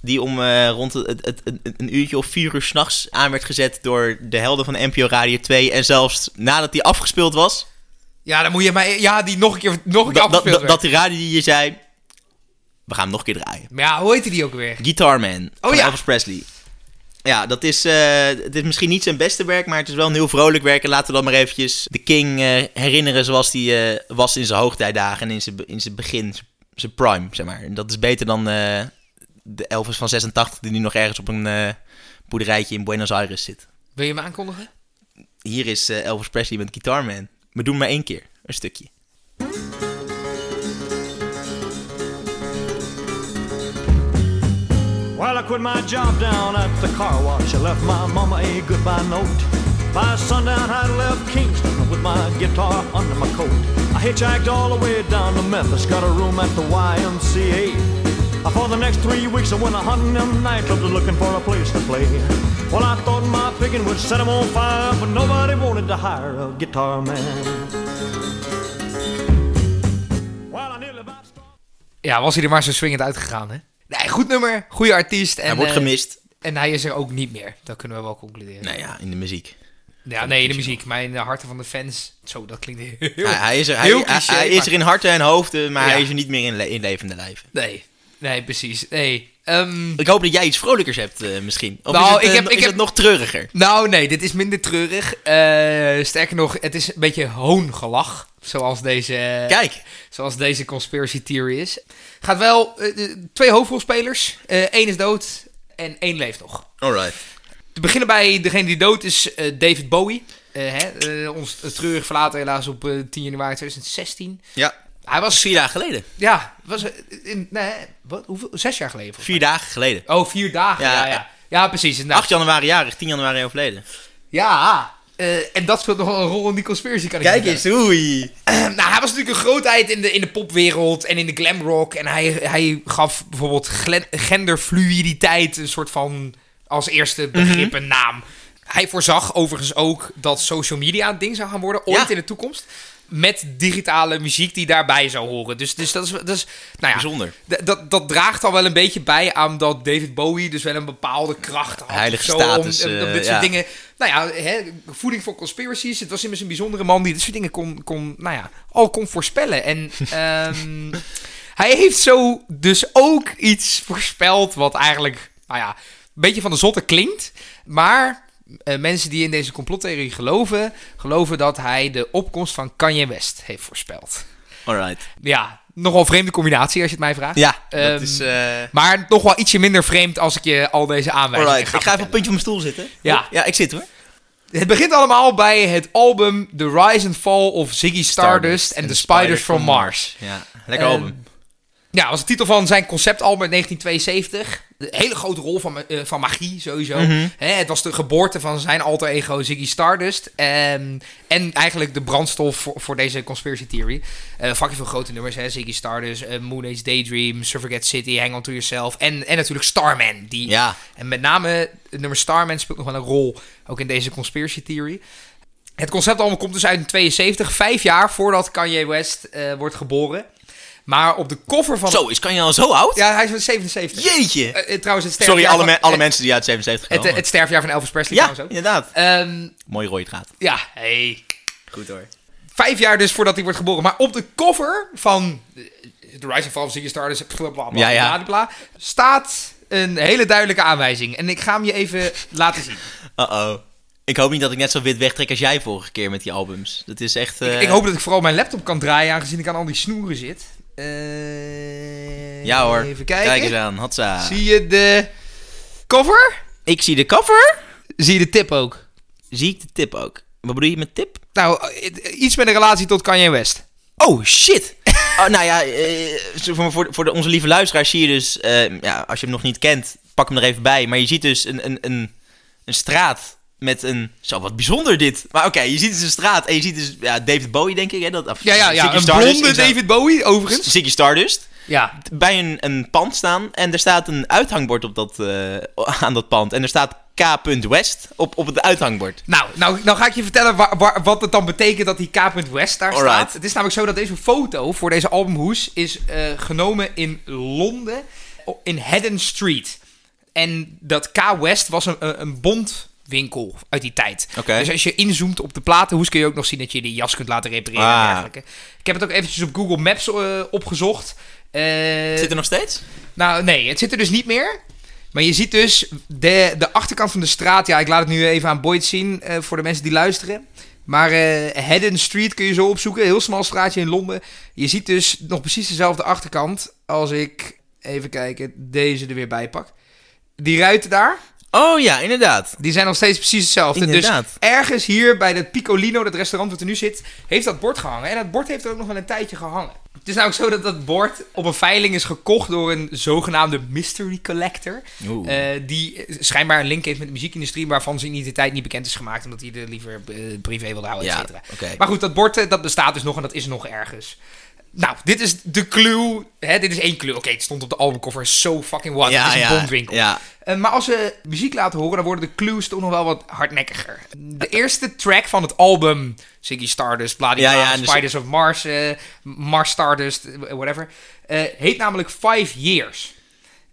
Die om eh, rond het, het, het- het- een uurtje of vier uur s'nachts aan werd gezet door de helden van NPO Radio 2. En zelfs nadat die afgespeeld was, Ja, dan moet je mij... Ja, die nog een keer, nog een keer dat, dat, afgespeeld dat, die radio die je zei, we gaan hem nog een keer draaien. Maar ja, hoe heette die ook weer? Guitar Man Oh ja. Elvis Presley. Ja, dat is, eh, het is misschien niet zijn beste werk, maar het is wel een heel vrolijk werk. En laten we dan maar eventjes de King eh, herinneren zoals hij eh, was in zijn hoogtijdagen en in zijn, in zijn begin, zijn- prime, zeg maar. En dat is beter dan de Elvis van 86 die nu nog ergens op een boerderijtje in Buenos Aires zit. Wil je hem aankondigen? Hier is Elvis Presley met Guitar Man. We doen maar één keer, een stukje. Well, I quit my job down at the car wash. I left my mama a goodbye note. By sundown, I left Kingston with my guitar under my coat. I hitchhiked all the way down to Memphis, got a room at the YMCA. For the next three weeks, I went a hunting them nightclubs looking for a place to play. Well, I thought my picking would set 'em on fire, but nobody wanted to hire a guitar man. Ja, was hij er maar zo swingend uitgegaan, hè? Nee, goed nummer, goede artiest. En, Hij wordt eh, gemist. En hij is er ook niet meer. Dat kunnen we wel concluderen. Nou ja, in de muziek. Ja, nee, in de muziek. Maar in de harten van de fans. Zo, dat klinkt heel... Hij, hij is er, hij, heel hij, cliché, hij is maar- er in harten en hoofden, maar Ja. hij is er niet meer in, le- in levende lijven. Nee, nee, precies. Nee. Ehm, Ik hoop dat jij iets vrolijkers hebt, eh, misschien. Of Nou, is, het, ik eh, heb- is ik heb- het nog treuriger? nou, nee, dit is minder treurig. Eh, sterker nog, het is een beetje hoongelach. Zoals deze, Kijk, zoals deze conspiracy theory is. Gaat wel twee hoofdrolspelers. Eén is dood en één leeft nog. alright. Te beginnen bij degene die dood is, David Bowie. Hè, ons treurig verlaten helaas op eh, 10 januari 2016. Ja, Hij was, vier dagen geleden. ja, was, in, nee, wat, hoeveel, zes jaar geleden. Vier dagen geleden. Oh, vier dagen, ja, Ja, ja. Ja, precies. Nou, 8 januari jarig, 10 januari overleden. Ja, eh, en dat speelt nog wel een rol in die conspiracy, kan ik Kijk eens, oei. [CLEARS THROAT] nou, hij was natuurlijk een grootheid in de, in de popwereld en in de glamrock. En hij, hij gaf bijvoorbeeld genderfluiditeit een soort van als eerste begrip een naam. Hij voorzag overigens ook dat social media een ding zou gaan worden, ooit Ja. in de toekomst. Met digitale muziek die daarbij zou horen. Dus, dus dat is, dat is nou ja, Bijzonder. Dat, dat draagt al wel een beetje bij aan dat David Bowie dus wel een bepaalde kracht had. Heilige zo, status, Om, om eh, dit soort dingen. Nou ja, hè, voeding voor conspiracies. Het was immers een bijzondere man die dit soort dingen kon, kon nou ja, al kon voorspellen. En [LAUGHS] ehm, hij heeft zo dus ook iets voorspeld wat eigenlijk, nou ja, een beetje van de zotte klinkt. Maar eh, mensen die in deze complottheorie geloven, geloven dat hij de opkomst van Kanye West heeft voorspeld. Alright. Ja, nogal vreemde combinatie als je het mij vraagt. Ja, Ehm, dat is... eh Maar nog wel ietsje minder vreemd als ik je al deze aanwijzingen alright. Ik ga even op puntje van mijn stoel zitten. Ja. Ja, ik zit hoor. Het begint allemaal bij het album The Rise and Fall of Ziggy Stardust and the Spiders from Mars. Ja, lekker Ehm, album. Ja, was de titel van zijn conceptalbum uit 1972. Een hele grote rol van, eh, van magie, sowieso. Mhm. Het was de geboorte van zijn alter ego Ziggy Stardust. En, en eigenlijk de brandstof voor, voor deze conspiracy theory. Eh fucking veel grote nummers, hè. Ziggy Stardust, eh, Moon Age Daydream, Suffragette City, Hang On To Yourself. En, en natuurlijk Starman. Die, Ja. En met name het nummer Starman speelt nog wel een rol, ook in deze conspiracy theory. Het conceptalbum komt dus uit in 72, vijf jaar voordat Kanye West wordt geboren. Maar op de cover van... Zo, is kan je al zo oud? Ja, hij is van 77. Jeetje. Eh, eh, trouwens, het sterfjaar Sorry, alle, me- alle mensen die uit 77 Het, komen. het sterfjaar van Elvis Presley ja, trouwens ook. inderdaad. Ehm, Mooi rode draad. ja, hey. Goed hoor. Vijf jaar dus voordat hij wordt geboren. Maar op de cover van eh, The Rising Fall of Ziggy Stardust, bla Ja, ja. bla, bla, staat een hele duidelijke aanwijzing. En ik ga hem je even laten zien. Uh-oh. Ik hoop niet dat ik net zo wit wegtrek als jij vorige keer met die albums. Dat is echt... Ik, ik hoop dat ik vooral mijn laptop kan draaien, aangezien ik aan al die snoeren zit. Eh, Ja hoor. Even kijken. Kijk eens aan. Hatsa. Zie je de cover? Ik zie de cover. Zie je de tip ook? Zie ik de tip ook. Wat bedoel je met tip? Nou, eh, iets met een relatie tot Kanye West. Oh, shit. [LAUGHS] oh, nou ja, eh, voor, voor, de, onze lieve luisteraars zie je dus... ja, als je hem nog niet kent, pak hem er even bij. Maar je ziet dus een, een, een, een straat met een... Zo, wat bijzonder dit. Maar oké, je ziet dus een straat en je ziet dus ja, David Bowie, denk ik. Hè, dat, of Ja, ja, ja. Een Stardust blonde zijn- David Bowie, overigens. Ziggy Stardust. Ja. Bij een, een pand staan en er staat een uithangbord op dat, eh, aan dat pand. En er staat K.West op, op het uithangbord. Nou, nou, nou ga ik je vertellen wa- wa- wat het dan betekent dat die K. West daar Alright. staat. Het is namelijk zo dat deze foto voor deze albumhoes is eh, genomen in Londen, in Haddon Street. En dat K. West was een, een, een bondwinkel uit die tijd. Dus als je inzoomt op de platenhoes kun je ook nog zien dat je die jas kunt laten repareren en Ah. dergelijke. Ik heb het ook eventjes op Google Maps eh, opgezocht. Eh, Zit er nog steeds? nou, nee, het zit er dus niet meer. Maar je ziet dus de, de achterkant van de straat. Ja, ik laat het nu even aan Boyd zien eh, voor de mensen die luisteren. Maar Haddon Street kun je zo opzoeken. Heel smal straatje in Londen. Je ziet dus nog precies dezelfde achterkant. Als ik, even kijken, deze er weer bij pak. Die ruiten daar, Oh ja, inderdaad. die zijn nog steeds precies hetzelfde. Inderdaad. Dus ergens hier bij dat Piccolino, dat restaurant wat er nu zit, heeft dat bord gehangen. En dat bord heeft er ook nog wel een tijdje gehangen. Het is nou ook zo dat dat bord op een veiling is gekocht door een zogenaamde mystery collector. Eh, die schijnbaar een link heeft met de muziekindustrie, waarvan zijn identiteit niet bekend is gemaakt, omdat hij er liever eh, privé wilde houden, et cetera. Maar goed, dat bord eh, dat bestaat dus nog en dat is nog ergens. Nou, dit is de clue. Hè, dit is één clue. Oké, het stond op de albumcover. So fucking what. ja, het is een ja, bondwinkel. ja. Eh, maar als we muziek laten horen, dan worden de clues toch nog wel wat hardnekkiger. De eerste track van het album, Ziggy Stardust, bladibla, Ja, dus- Spiders of Mars, eh, Mars Stardust, whatever, eh, heet namelijk Five Years.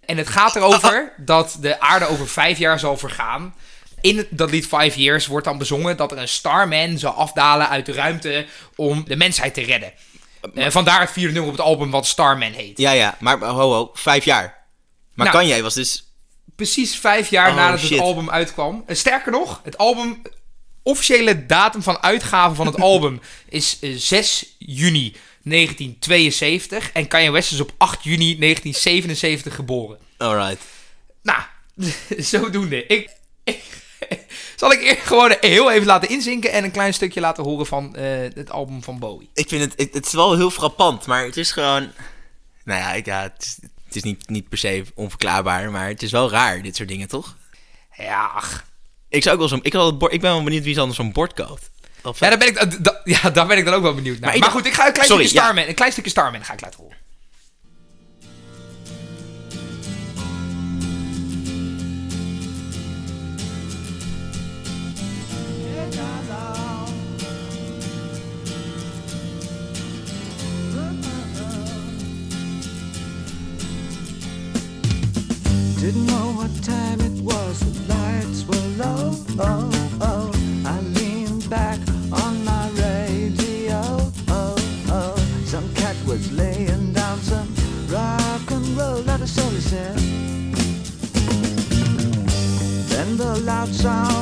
En het gaat erover [LAUGHS] dat de aarde over vijf jaar zal vergaan. In dat lied Five Years wordt dan bezongen dat er een Starman zal afdalen uit de ruimte om de mensheid te redden. Eh, vandaar het vierde nummer op het album wat Starman heet. Ja, ja, maar ho, ho, vijf jaar. Maar Nou. Kanye was dus... precies vijf jaar Oh, nadat shit. het album uitkwam. En sterker nog, het album. Officiële datum van uitgave van het [LAUGHS] album is eh, 6 juni 1972. En Kanye West is op 8 juni 1977 geboren. Alright. Nou, [LAUGHS] zodoende. Ik, ik- [LAUGHS] zal ik eerst gewoon heel even laten inzinken en een klein stukje laten horen van eh, het album van Bowie. Ik vind het, het, is wel heel frappant, maar het is gewoon... Nou ja, ik, ja het is, het is niet, niet per se onverklaarbaar, maar het is wel raar, dit soort dingen, toch? Ja, ach. Ik, zou ook wel zo'n, ik, had het bord, ik ben wel benieuwd wie anders zo'n bord koopt. Ja, daar ben ik, da- ja, daar ben ik dan ook wel benieuwd naar. Maar goed, ik ga een klein Sorry, stukje ja. Starman, een klein stukje Starman ga ik laten horen. Didn't know what time it was, the lights were low. Oh, oh. I leaned back on my radio. Oh, oh. Some cat was laying down some rock and roll, that all he said. Then the loud sound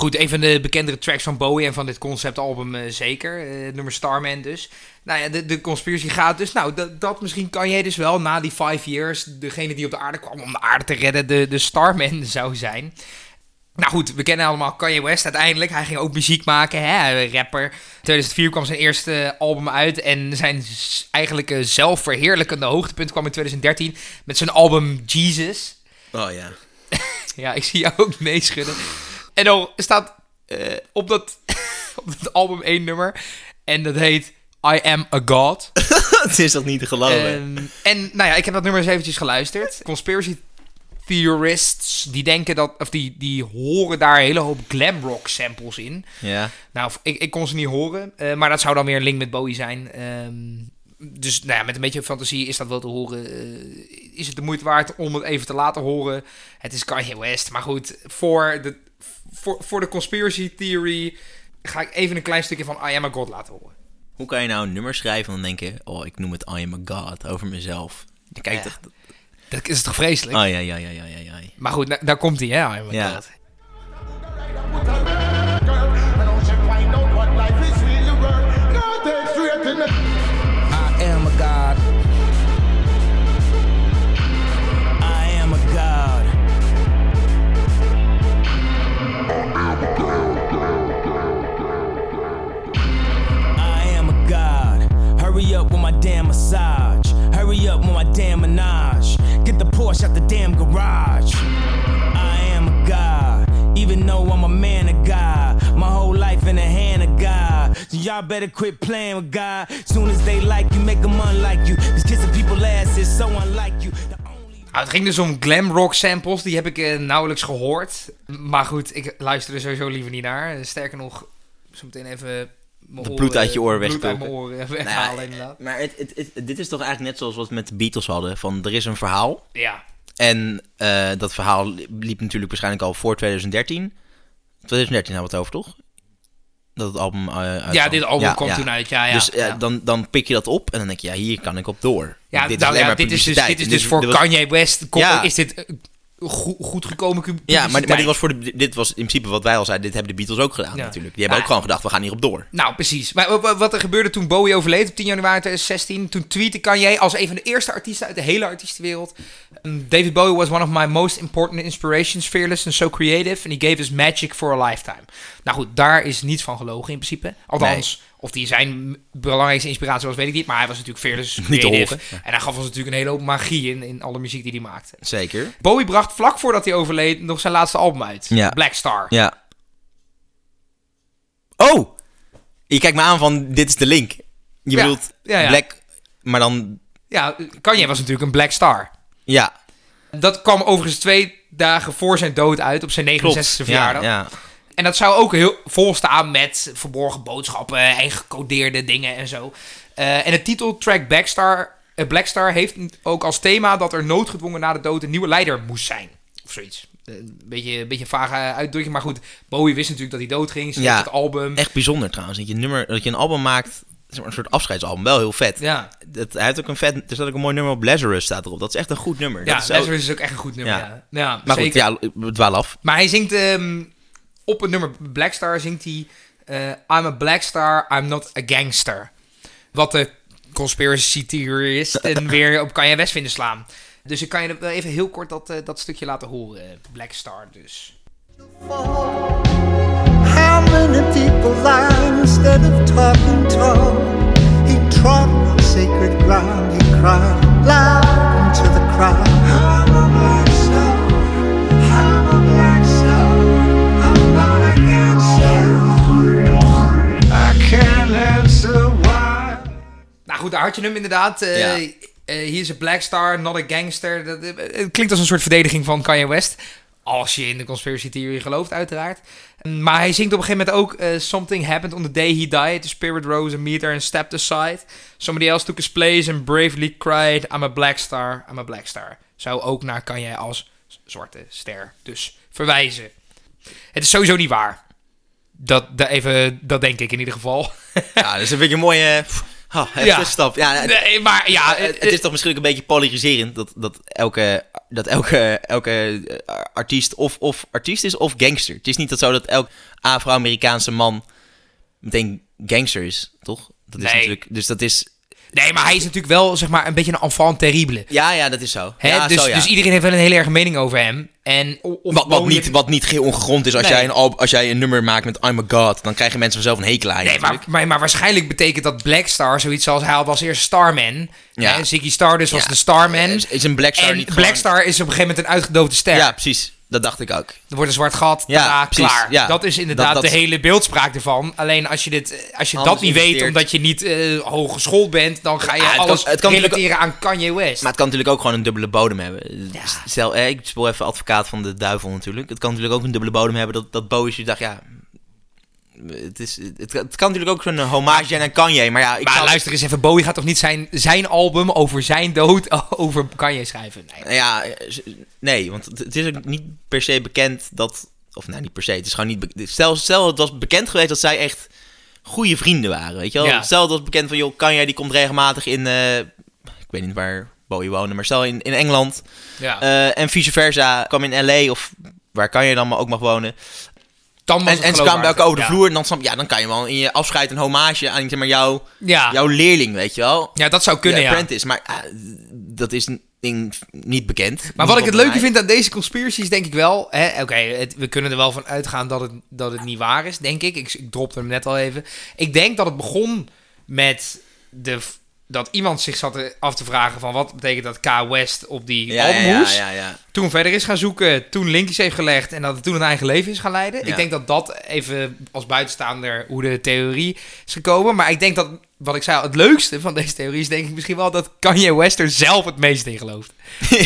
goed, een van de bekendere tracks van Bowie en van dit conceptalbum eh, zeker. Eh, het nummer Starman dus. Nou ja, de, de conspiracy gaat dus. Nou, dat, dat misschien kan jij dus wel na die five years. Degene die op de aarde kwam om de aarde te redden, de, de Starman [LAUGHS] zou zijn. Nou goed, we kennen allemaal Kanye West uiteindelijk. Hij ging ook muziek maken, hè, rapper. In 2004 kwam zijn eerste album uit. En zijn eigenlijk eh, zelfverheerlijkende hoogtepunt kwam in 2013 met zijn album Jesus. Oh ja. [LAUGHS] Ja, ik zie jou ook nee schudden. En dan staat eh, op, dat, [LAUGHS] op dat album één nummer. En dat heet I Am a God. [LAUGHS] het is toch niet te geloven? En, en nou ja, ik heb dat nummer eens eventjes geluisterd. Conspiracy theorists die denken dat, of die, die horen daar een hele hoop glam rock samples in. Ja. Nou, ik, ik kon ze niet horen, eh, maar dat zou dan weer een link met Bowie zijn. Ehm, dus nou ja, met een beetje fantasie is dat wel te horen. Eh, is het de moeite waard om het even te laten horen? Het is Kanye West, maar goed, voor de, voor, voor de conspiracy theory ga ik even een klein stukje van I Am A God laten horen. Hoe kan je nou een nummer schrijven en dan denken... Oh, ik noem het I am a god over mezelf. Dan kijk Ja. toch... Dat is toch vreselijk? Oh ja, ja, ja, ja, ja, ja. Maar goed, daar komt hij, hè? I Am A Ja. God. Hurry up with my damn menage. Get the Porsche out the damn garage. I am a god. Even though I'm a man of God. My whole life in the hand of God. So y'all better quit playing with God. Soon as they like you, make them unlike you. Cause kissing people ass is so unlike you. Nou, het ging dus om glam rock samples. Die heb ik eh, nauwelijks gehoord. Maar goed, ik luister er sowieso liever niet naar. Sterker nog, zo meteen even... mijn De bloed uit je oren bloed uit wegpoken. mijn oren Nou weghalen, ja, inderdaad. maar het, het, het- dit is toch eigenlijk net zoals wat we met de Beatles hadden. Van, er is een verhaal. Ja, En eh, dat verhaal liep natuurlijk waarschijnlijk al voor 2013. 2013 hebben we het over, toch? Dat het album eh uitkwam. ja dit album Ja, kwam ja. toen uit. Ja, ja, dus eh, ja. dan, dan pik je dat op en dan denk je, ja, hier kan ik op door. Ja, dit is nou dit is dus, dit is dus voor dit was- Kanye West. Kom, Ja. Is dit goed, gekomen Ja, maar, maar dit was, voor de, dit was in principe wat wij al zeiden. Dit hebben de Beatles ook gedaan Ja. natuurlijk. Die hebben ook gewoon gedacht, we gaan hierop door. Nou, precies. Maar wa- wa- wat er gebeurde toen Bowie overleed op 10 januari 2016, toen tweette Kanye als een van de eerste artiesten uit de hele artiestenwereld. um, David Bowie was one of my most important inspirations, fearless and so creative, and he gave us magic for a lifetime. Nou goed, daar is niets van gelogen in principe. Althans, of die zijn belangrijkste inspiratie was, weet ik niet. Maar hij was natuurlijk fearless, [LAUGHS] Niet te creative. horen. En hij gaf ons natuurlijk een hele hoop magie in, in alle muziek die hij maakte. Zeker. Bowie bracht vlak voordat hij overleed nog zijn laatste album uit. Ja. Black Star. Ja. Oh! Je kijkt me aan van, dit is de link. Je Ja. bedoelt Ja, ja. Black, maar dan... Ja, Kanye was natuurlijk een Black Star. Ja, Dat kwam overigens twee dagen voor zijn dood uit op zijn 69e klopt. verjaardag. Ja, ja. En dat zou ook heel vol staan met verborgen boodschappen en gecodeerde dingen en zo. Eh, en de titeltrack Blackstar, eh, Blackstar heeft ook als thema dat er noodgedwongen na de dood een nieuwe leider moest zijn. Of zoiets. Eh, Een beetje, een beetje vage uitdrukking, maar goed. Bowie wist natuurlijk dat hij dood ging. Ze Ja. het album. Echt bijzonder trouwens. Dat je, een nummer, dat je een album maakt, een soort afscheidsalbum. Wel heel vet. Ja, Dat, hij heeft ook een vet, er staat ook een mooi nummer op Lazarus staat erop. Dat is echt een goed nummer. ja dat is ook- Lazarus is ook echt een goed nummer. Ja. Ja, ja. maar zeker. goed, ja, we dwalen af. Maar hij zingt ehm, op het nummer Blackstar zingt hij eh, I'm a Blackstar, I'm not a gangster. Wat de conspiracy theoristen [LAUGHS] weer op Kanye West vinden slaan. Dus ik kan je wel even heel kort dat, eh, dat stukje laten horen. Blackstar dus. How many had je hem inderdaad. Ja. eh, hier is een Blackstar, not a gangster. Dat, eh, het klinkt als een soort verdediging van Kanye West. Als je in de conspiracy theory gelooft, uiteraard. Maar hij zingt op een gegeven moment ook... Something happened on the day he died. The spirit rose and meter and stepped aside. Somebody else took his place and bravely cried... I'm a black star, I'm a black star. Zou ook naar Kanye als zwarte ster dus verwijzen. Het is sowieso niet waar. Dat, dat, even, dat denk ik in ieder geval. Ja, dat is een beetje een mooie... [LAUGHS] Oh, Ja. stap. Ja, het, Nee, maar ja... het, het is toch misschien een beetje polariserend dat, dat elke, dat elke, elke eh, artiest of, of artiest is of gangster. Het is niet dat zo dat elk Afro-Amerikaanse man meteen gangster is, toch? Dat is Nee. natuurlijk, dus dat is... Nee, maar hij is natuurlijk wel zeg maar, een beetje een enfant terrible. Ja, ja, dat is zo. Hè? ja, dus, zo, ja. dus iedereen heeft wel een hele erge mening over hem. En wat, wat, niet, wat niet geheel ongegrond is. Als, Nee. jij een, al- als jij een nummer maakt met I'm a God, dan krijgen mensen vanzelf een hekel aan je Nee, maar, maar, maar waarschijnlijk betekent dat Blackstar zoiets als hij had als eerste Starman. Ja. Ziggy Stardust was Ja. de Starman. Is, is een Black Star en niet gewoon- Blackstar is op een gegeven moment een uitgedoofde ster. Ja, precies. Dat dacht ik ook. Er wordt een zwart gat, Ja, precies, klaar. ja. Dat is inderdaad Dat- dat- de hele beeldspraak ervan. Alleen als je, dit, als je Alles dat niet weet, omdat je niet eh hooggeschoold bent, dan ga je Ja, het kan- alles kan relateren aan Kanye West. Maar het kan natuurlijk ook gewoon een dubbele bodem hebben. Stel, eh, ik speel even advocaat van de duivel natuurlijk. Het kan natuurlijk ook een dubbele bodem hebben dat, dat Bowie je dacht, ja... Het, is, het, het kan natuurlijk ook zo'n hommage zijn aan Kanye, maar ja... Ik maar luister eens even, Bowie gaat toch niet zijn, zijn album over zijn dood [LAUGHS] over Kanye schrijven? Nee. Ja, nee, want het- is ook niet per se bekend dat... Of nou, niet per se, het is gewoon niet... Stel, stel het was bekend geweest dat zij echt goede vrienden waren, weet je wel? Ja. Stel het was bekend van, joh, Kanye die komt regelmatig in... eh, ik weet niet waar Bowie woonde, maar stel in, in Engeland... Ja. Eh, en vice versa, kwam in LA of waar kan je dan maar ook mag wonen. Dan was En, ze kwamen bij elkaar over de vloer en dan, snap- ja, dan kan je wel in je afscheid een hommage aan zeg maar, jou, jouw leerling, weet je wel. ja, dat zou kunnen, ja. apprentice, maar ah, dat is niet bekend. Maar wat ik het leuke vind aan deze conspiracies, denk ik wel. Oké, we kunnen er wel van uitgaan dat het, dat het niet waar is, denk ik. ik. Ik dropte hem net al even. Ik denk dat het begon met de, dat iemand zich zat af te vragen van wat betekent dat K West op die Ja, ja, ja. Toen verder is gaan zoeken, toen linkjes heeft gelegd en dat het toen een eigen leven is gaan leiden. Ik denk dat dat even als buitenstaander hoe de theorie is gekomen. Maar ik denk dat, wat ik zei, het leukste van deze theorie is denk ik misschien wel dat Kanye West er zelf het meest in gelooft. [LAUGHS]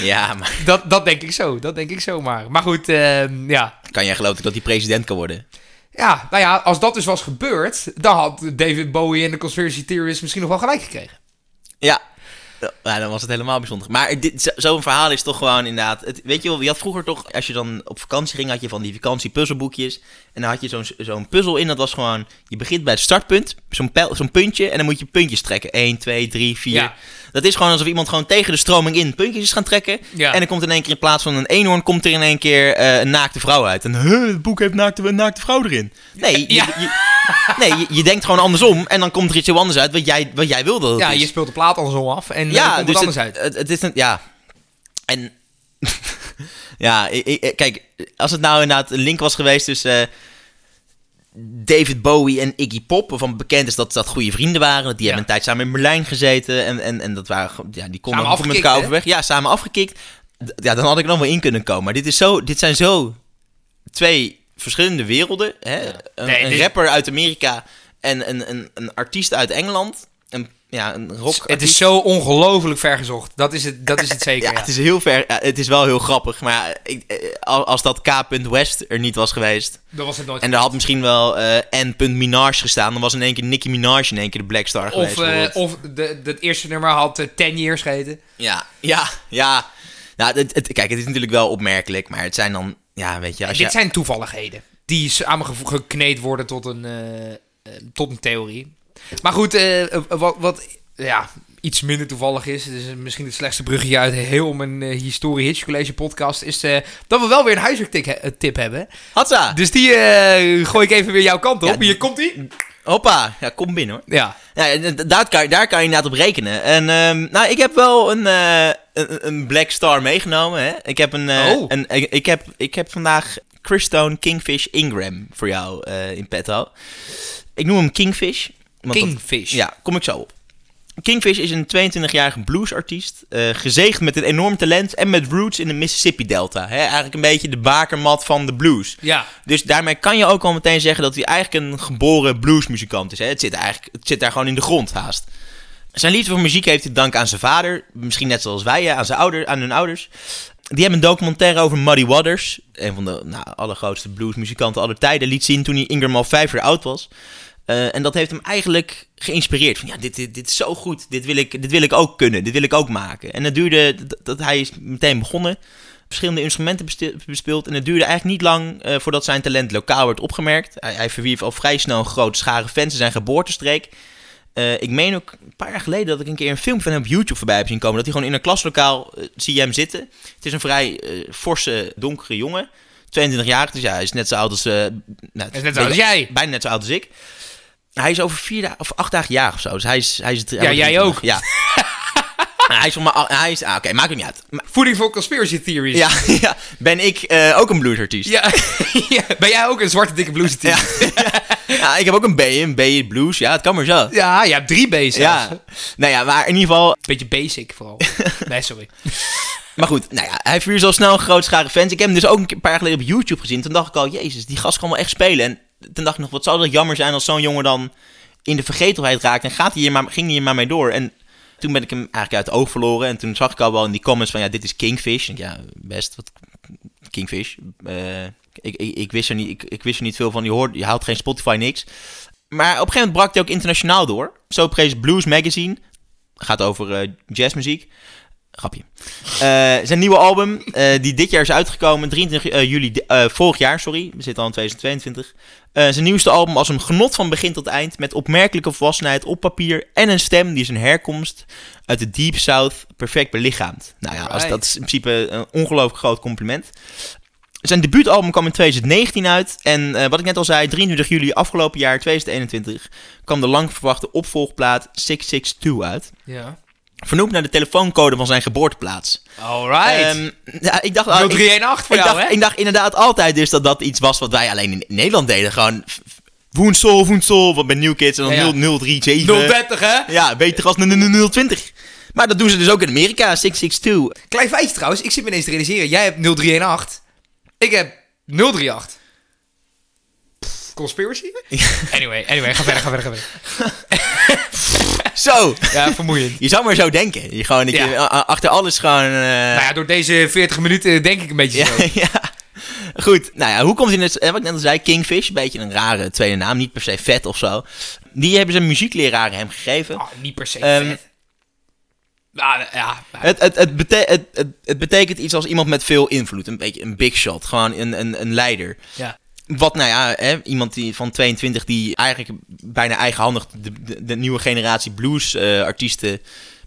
Ja, maar Dat, dat denk ik zo, dat denk ik zomaar. Maar goed, ehm, ja. kan jij geloven dat hij president kan worden? Ja, nou ja, als dat dus was gebeurd, dan had David Bowie en de conspiracy theorists misschien nog wel gelijk gekregen. Ja. Ja, dan was het helemaal bijzonder. Maar dit- zo- zo'n verhaal is toch gewoon inderdaad... Het, weet je wel, je had vroeger toch... Als je dan op vakantie ging, had je van die vakantiepuzzelboekjes. En dan had je zo'n zo'n puzzel in. Dat was gewoon... Je begint bij het startpunt. Zo'n zo'n puntje. En dan moet je puntjes trekken. 1, 2, 3, 4. Ja. Dat is gewoon alsof iemand gewoon tegen de stroming in puntjes is gaan trekken. Ja. En dan komt in één keer in plaats van een eenhoorn... komt er in één keer eh, een naakte vrouw uit. En huh, het boek heeft naakte, een naakte vrouw erin. Nee, je, Ja. je- nee je, je denkt gewoon andersom. En dan komt er iets heel anders uit wat jij, wat jij wilde dat Ja, is. je speelt de plaat andersom af en ja, Ja, komt dus het het, anders uit. Het, het is een, ja. En [LAUGHS] ja, ik, ik- kijk, als het nou inderdaad een link was geweest tussen eh, David Bowie en Iggy Pop, waarvan bekend is dat dat goede vrienden waren, die Ja. hebben een tijd samen in Berlijn gezeten en, en, en dat waren, ja, die konden Samen met elkaar overweg. Ja, samen afgekikt. Ja, dan had ik er nog wel in kunnen komen. Maar dit, is zo, dit zijn zo twee verschillende werelden. Hè? Een, Nee, een rapper uit Amerika en een, een, een artiest uit Engeland. Ja, een rock Het is zo ongelooflijk vergezocht. Dat is het, dat is het [LAUGHS] zeker. ja, ja. het is heel ver. Ja, het is wel heel grappig. Maar ik, eh, als dat K. West er niet was geweest. Dat was het nooit. En er had misschien wel eh N. Minaj gestaan. Dan was in één keer Nicki Minaj in één keer de Black Star geweest. of eh, bijvoorbeeld. of de, het eerste nummer had eh, 10 years geheten. Ja, ja, ja. Nou, het, het- kijk, het is natuurlijk wel opmerkelijk. Maar het zijn dan. Ja, weet je. Als Dit je zijn toevalligheden. Die samengekneed worden tot een, eh, eh, tot een theorie. Maar goed, eh, eh, wat, wat ja, iets minder toevallig is. Het is misschien het slechtste bruggetje uit heel mijn eh, Historie Hitch College podcast. Is dat we wel weer een huiswerktip he- tip hebben. Hatsa! Dus die gooi ik even weer jouw kant op. Ja, Hier komt ie. Hoppa! Ja, kom binnen hoor. Ja. Ja, daar kan, je- daar kan je inderdaad op rekenen. En ehm, nou, ik heb wel een, een, een Black Star meegenomen. Hè? Ik, heb een, Oh. een, ik, heb, ik heb vandaag Christone Kingfish Ingram voor jou in petto. Ik noem hem Kingfish. Want dat- Kingfish. ja, kom ik zo op. Kingfish is een 22-jarige bluesartiest. eh gezegend met een enorm talent en met roots in de Mississippi-delta. Hè? Eigenlijk een beetje de bakermat van de blues. Ja. Dus daarmee kan je ook al meteen zeggen dat hij eigenlijk een geboren bluesmuzikant is. Hè? Het, zit eigenlijk, het zit daar gewoon in de grond haast. Zijn liefde voor muziek heeft hij te danken aan zijn vader. Misschien net zoals wij, aan, zijn ouder, aan hun ouders. Die hebben een documentaire over Muddy Waters. Een van de nou, allergrootste bluesmuzikanten aller tijden. Liet zien toen hij Ingram al vijf jaar oud was. Eh, en dat heeft hem eigenlijk geïnspireerd. Van ja, dit, dit, dit is zo goed. Dit wil, ik, dit wil ik ook kunnen. Dit wil ik ook maken. En dat duurde, dat, dat hij is meteen begonnen. Verschillende instrumenten bespeeld. En het duurde eigenlijk niet lang eh, voordat zijn talent lokaal werd opgemerkt. Hij, hij verwierf al vrij snel een grote schare fans in zijn geboortestreek. Eh, ik meen ook een paar jaar geleden dat ik een keer een film van hem op YouTube voorbij heb zien komen. Dat hij gewoon in een klaslokaal, zie je hem zitten. Het is een vrij forse, donkere jongen. 22 jaar, dus ja, hij is net zo oud als... nou, is net zo oud als jij. Bijna net zo oud als ik. Hij is over vier of acht dagen jarig of zo. Dus hij is... Hij is Ja, jij 23. ook. Ja. Hij is [LAUGHS] van maar... Hij is... Ah, Oké, maakt het niet uit. Maar- Voeding voor conspiracy theories. ja, [LAUGHS] ja, ben ik eh, ook een bluesartiest? Ja. [LAUGHS] Ja. Ben jij ook een zwarte dikke blues team? Ja. ja, ik heb ook een B, een B blues. Ja, het kan maar zo. Ja, je hebt drie B's. Ja, nou ja, maar in ieder geval, Beetje basic vooral. Nee, sorry. Maar goed, nou ja, hij zo snel een groot schare fans. Ik heb hem dus ook een paar jaar geleden op YouTube gezien. Toen dacht ik al, jezus, die gast kan wel echt spelen. En toen dacht ik nog, wat zou dat jammer zijn als zo'n jongen dan in de vergetelheid raakt. En gaat hij hier maar, ging hij hier maar mee door. En toen ben ik hem eigenlijk uit het oog verloren. En toen zag ik al wel in die comments van, ja, dit is Kingfish. En ja, best, wat Kingfish. Eh, ik, ik, ik, wist er niet, ik, ik wist er niet veel van. Je, hoort, je haalt geen Spotify, niks. Maar op een gegeven moment brak hij ook internationaal door. Zo prees Blues Magazine. Gaat over eh, jazzmuziek. Grapje. Eh, zijn nieuwe album, eh, die dit jaar is uitgekomen, 23 eh, juli vorig jaar, sorry. We zitten al in 2022. Eh, zijn nieuwste album als een genot van begin tot eind. Met opmerkelijke volwassenheid op papier en een stem die zijn herkomst uit de Deep South perfect belichaamt. Nou ja, als, dat is in principe een ongelooflijk groot compliment. Zijn debuutalbum kwam in 2019 uit. En wat ik net al zei, 23 juli afgelopen jaar, 2021, kwam de lang verwachte opvolgplaat 662 uit. Ja. Vernoemd naar de telefooncode van zijn geboorteplaats. Alright. Ehm, ja, ik dacht, ik, 0318 voor ik, jou, dacht, hè? ik dacht inderdaad altijd dus dat dat iets was wat wij alleen in Nederland deden. Gewoon woensel, woensel, wat bij New Kids en dan Ja, ja. 037. 030, hè? Ja, beter als 020. Maar dat doen ze dus ook in Amerika, 662. Klein feitje trouwens, ik zit me ineens te realiseren. Jij hebt 0318. Ik heb 038. Pff, Conspiracy? [LAUGHS] Anyway, anyway, ga verder, ga verder, ga verder. [LAUGHS] Zo, Ja, vermoeiend. [LAUGHS] je zou maar zo denken. Je gewoon, Ja. a- achter alles gewoon... eh, Nou ja, door deze 40 minuten denk ik een beetje zo. [LAUGHS] Ja. Goed, nou ja, hoe komt hij eh, Wat ik net al zei, Kingfish, een beetje een rare tweede naam, niet per se vet of zo. Die hebben zijn muziekleraar hem gegeven. Oh, niet per se Ehm, vet. Nou, ja. Het, het, het, bete- het, het, het betekent iets als iemand met veel invloed, een beetje een big shot, gewoon een, een, een leider. ja. Wat, nou ja, hè, iemand die van 22 die eigenlijk bijna eigenhandig de, de, nieuwe generatie blues-artiesten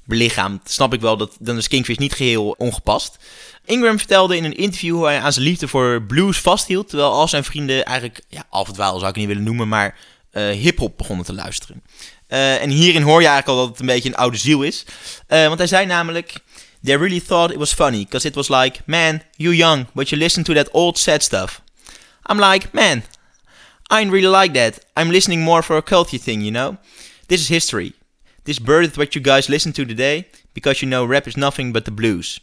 belichaamt, snap ik wel dat dan is Kingfish niet geheel ongepast. Ingram vertelde in een interview hoe hij aan zijn liefde voor blues vasthield, terwijl al zijn vrienden eigenlijk, ja, afdwaal zou ik niet willen noemen, maar eh hip-hop begonnen te luisteren. Eh, en hierin hoor je eigenlijk al dat het een beetje een oude ziel is. Eh, want hij zei namelijk: They really thought it was funny, because it was like, man, you young, but you listen to that old sad stuff. I'm like, man, I really like that. I'm listening more for a culture thing, you know? This is history. This birthed what you guys listen to today, because you know rap is nothing but the blues.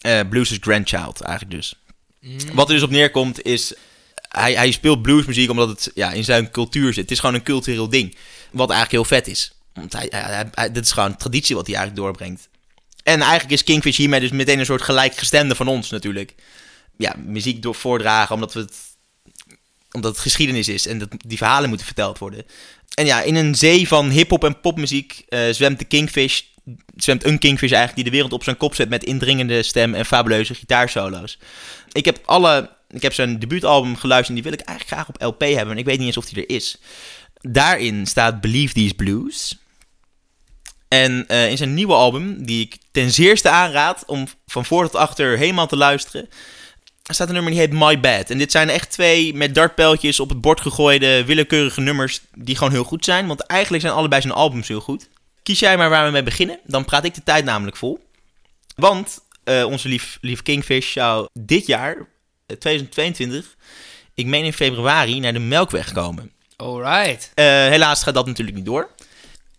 Eh, blues is grandchild, eigenlijk dus. Wat er dus op neerkomt is, hij, hij speelt bluesmuziek omdat het ja, in zijn cultuur zit. Het is gewoon een cultureel ding, wat eigenlijk heel vet is. Want hij, hij, hij- hij- dit is gewoon traditie wat hij eigenlijk doorbrengt. En eigenlijk is Kingfish hiermee dus meteen een soort gelijkgestemde van ons natuurlijk. Ja, muziek door voordragen omdat, we het, omdat het geschiedenis is en dat die verhalen moeten verteld worden. En ja, in een zee van hip-hop en popmuziek eh, zwemt de Kingfish, zwemt een Kingfish eigenlijk die de wereld op zijn kop zet met indringende stem en fabuleuze gitaarsolo's. Ik heb alle, ik heb zijn debuutalbum geluisterd en die wil ik eigenlijk graag op LP hebben, en ik weet niet eens of die er is. Daarin staat Believe These Blues. En eh, in zijn nieuwe album, die ik ten zeerste aanraad om van voor tot achter helemaal te luisteren, staat een nummer die heet My Bad. En dit zijn echt twee met dartpijltjes op het bord gegooide willekeurige nummers die gewoon heel goed zijn. Want eigenlijk zijn allebei zijn albums heel goed. Kies jij maar waar we mee beginnen, dan praat ik de tijd namelijk vol. Want eh, onze lief, lief Kingfish zou dit jaar, eh, 2022, ik meen in februari, naar de Melkweg komen. Alright. Eh, helaas gaat dat natuurlijk niet door.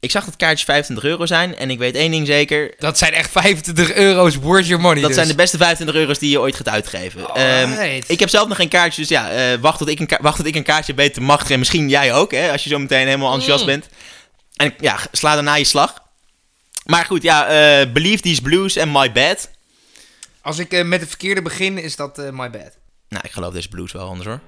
Ik zag dat kaartjes 25 euro zijn en ik weet één ding zeker. Dat zijn echt 25 euro's worth your money Dat dus. zijn de beste 25 euro's die je ooit gaat uitgeven. Ehm, ik heb zelf nog geen kaartjes, dus ja, eh, wacht, tot ik een ka- wacht tot ik een kaartje weet te machtigen. En misschien jij ook, hè, als je zo meteen helemaal enthousiast Mm. bent. En ja, sla daarna je slag. Maar goed, ja, eh, Believe These Blues en My Bad. Als ik eh, met de verkeerde begin, is dat eh, my bad. Nou, ik geloof deze blues wel anders hoor.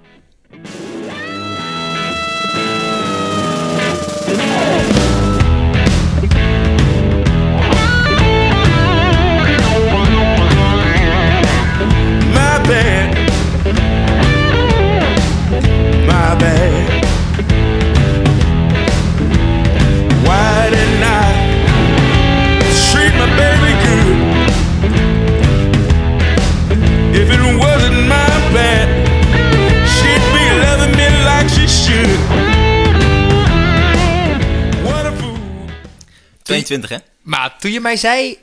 22 hè? Maar toen je mij zei,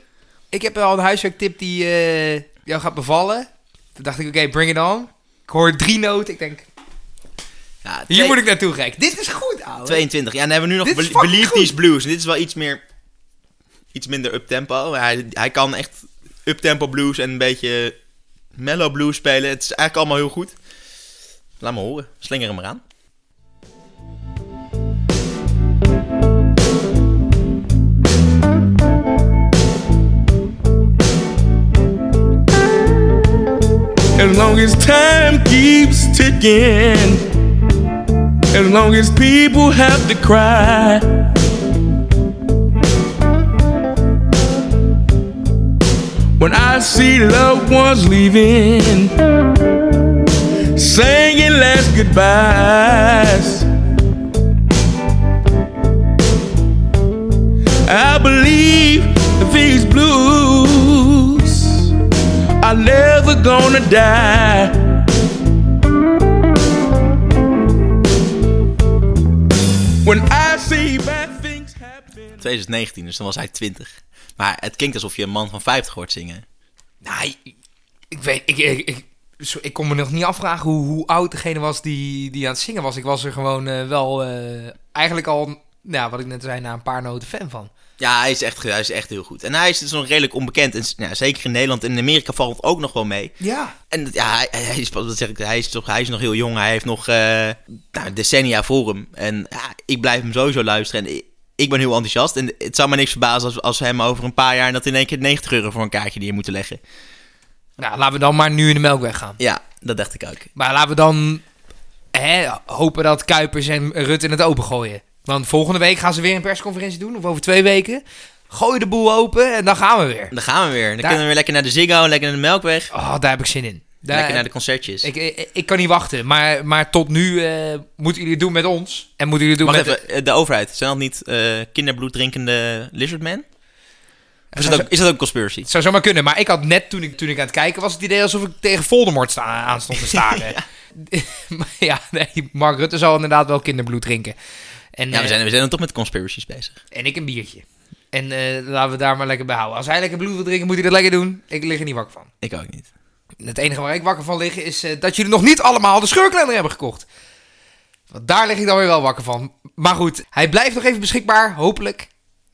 ik heb al een huiswerktip die eh, jou gaat bevallen. Toen dacht ik, oké, bring it on. Ik hoor drie noten. Ik denk, Ja, hier moet ik naartoe gek. Dit is goed, ouwe. 22. Ja, dan hebben we nu nog Be- Believe. These Blues. En dit is wel iets meer... Iets minder up-tempo. Hij, hij kan echt uptempo blues en een beetje mellow blues spelen. Het is eigenlijk allemaal heel goed. Laat me horen. Slinger hem eraan. As long as time keeps ticking, as long as people have to cry. When I see loved ones leaving, saying last goodbyes, I believe these blues are never gonna die. When I see bad things happen. 2019, dus dan was hij 20. Maar het klinkt alsof je een man van 50 hoort zingen. Nou, ik, ik weet, ik, ik, ik, ik kon me nog niet afvragen hoe, hoe oud degene was die, die aan het zingen was. Ik was er gewoon eh, wel eh, eigenlijk al, ja, wat ik net zei, na een paar noten fan van. Ja, hij is echt, hij is echt heel goed. En hij is dus nog redelijk onbekend. En, s- ja, zeker in Nederland en in Amerika valt het ook nog wel mee. Ja. En ja, hij, hij is, wat zeg ik, hij, is toch, hij is nog heel jong. Hij heeft nog eh, nou, decennia voor hem. En ja, ik blijf hem sowieso luisteren. En ik, ik ben heel enthousiast. En het zou me niks verbazen als, als hem over een paar jaar... dat in één keer 90 euro voor een kaartje die je moeten leggen. Nou, laten we dan maar nu in de Melkweg gaan. Ja, dat dacht ik ook. Maar laten we dan hè, hopen dat Kuipers en Rutte in het open Want volgende week gaan ze weer een persconferentie doen, of over twee weken. Gooi de boel open en dan gaan we weer. Dan gaan we weer. Dan Daar- kunnen we weer lekker naar de Ziggo, lekker naar de Melkweg. Oh, daar heb ik zin in. Daar- lekker naar de concertjes. ik, ik, ik kan niet wachten, maar, maar tot nu eh, moeten jullie het doen met ons. En moeten jullie het doen Wacht met... even, eh, de overheid. Zijn dat niet eh kinderbloed drinkende lizardmen? Is dat, ook, is dat ook een conspiracy? Het zou zomaar kunnen, maar ik had net toen ik, toen ik aan het kijken was het idee alsof ik tegen Voldemort sta, aan stond te staren. [LAUGHS] [LAUGHS] maar ja, nee, Mark Rutte zal inderdaad wel kinderbloed drinken. En, Ja, we eh, zijn, we zijn dan toch met conspiracies bezig. en ik een biertje. En eh, laten we daar maar lekker bij houden. Als hij lekker bloed wil drinken, moet hij dat lekker doen. Ik lig er niet wakker van. Ik ook niet. Het enige waar ik wakker van lig is eh, dat jullie nog niet allemaal de scheurkalender hebben gekocht. Want daar lig ik dan weer wel wakker van. Maar goed, hij blijft nog even beschikbaar, hopelijk.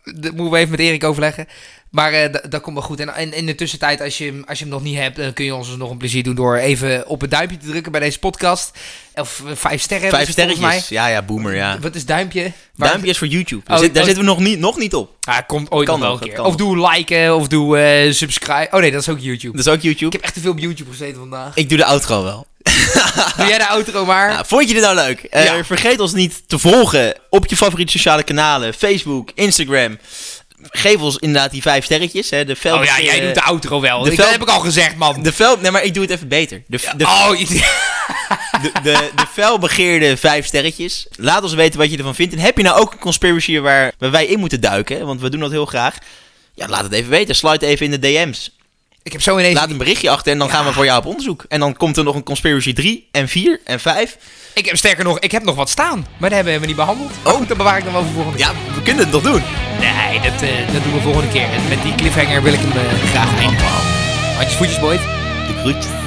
Dat moeten we even met Erik overleggen. Maar eh, dat komt wel goed. En, en in de tussentijd, als je, hem- als je hem nog niet hebt, dan kun je ons dus nog een plezier doen door even op het duimpje te drukken bij deze podcast. Of eh, vijf sterren. Vijf sterretjes. Ja, ja, boomer, ja. Wat is duimpje? Waar- Duimpje is voor YouTube. Daar, Oh, zit- daar oh. zitten we nog niet, nog niet op. Ah, komt ooit Kan nog wel een keer. Of doe liken, of doe eh, subscribe. Oh nee, dat is ook YouTube. Dat is ook Ik YouTube. heb echt te veel op YouTube gezeten vandaag. Ik doe de outro wel. [LAUGHS] Doe jij de outro maar? Nou, vond je dit nou leuk? Ja. Vergeet ons niet te volgen op je favoriete sociale kanalen. Facebook, Instagram. Geef ons inderdaad die vijf sterretjes. Hè, de fel, Oh ja, jij eh, doet de outro wel. de Ik- dat heb ik al gezegd, man. De fel, nee, maar ik doe het even beter. De, de, oh, [LAUGHS] de, de, de felbegeerde vijf sterretjes. Laat ons weten wat je ervan vindt. En heb je nou ook een conspiracy waar, waar wij in moeten duiken? Want we doen dat heel graag. Ja, laat het even weten. Slide even in de DM's. Ik heb zo ineens... Laat een berichtje achter en dan gaan we voor jou op onderzoek. En dan komt er nog een conspiracy 3 en 4 en 5. Ik heb sterker nog, ik heb nog wat staan. Maar dat hebben we niet behandeld. Oh. goed, dat bewaar ik dan wel voor volgende keer. Ja, we kunnen het nog doen. Nee, dat, eh, dat doen we volgende keer. En met die cliffhanger wil ik hem eh, graag eindigen. Handjes, voetjes, boy. De groetjes.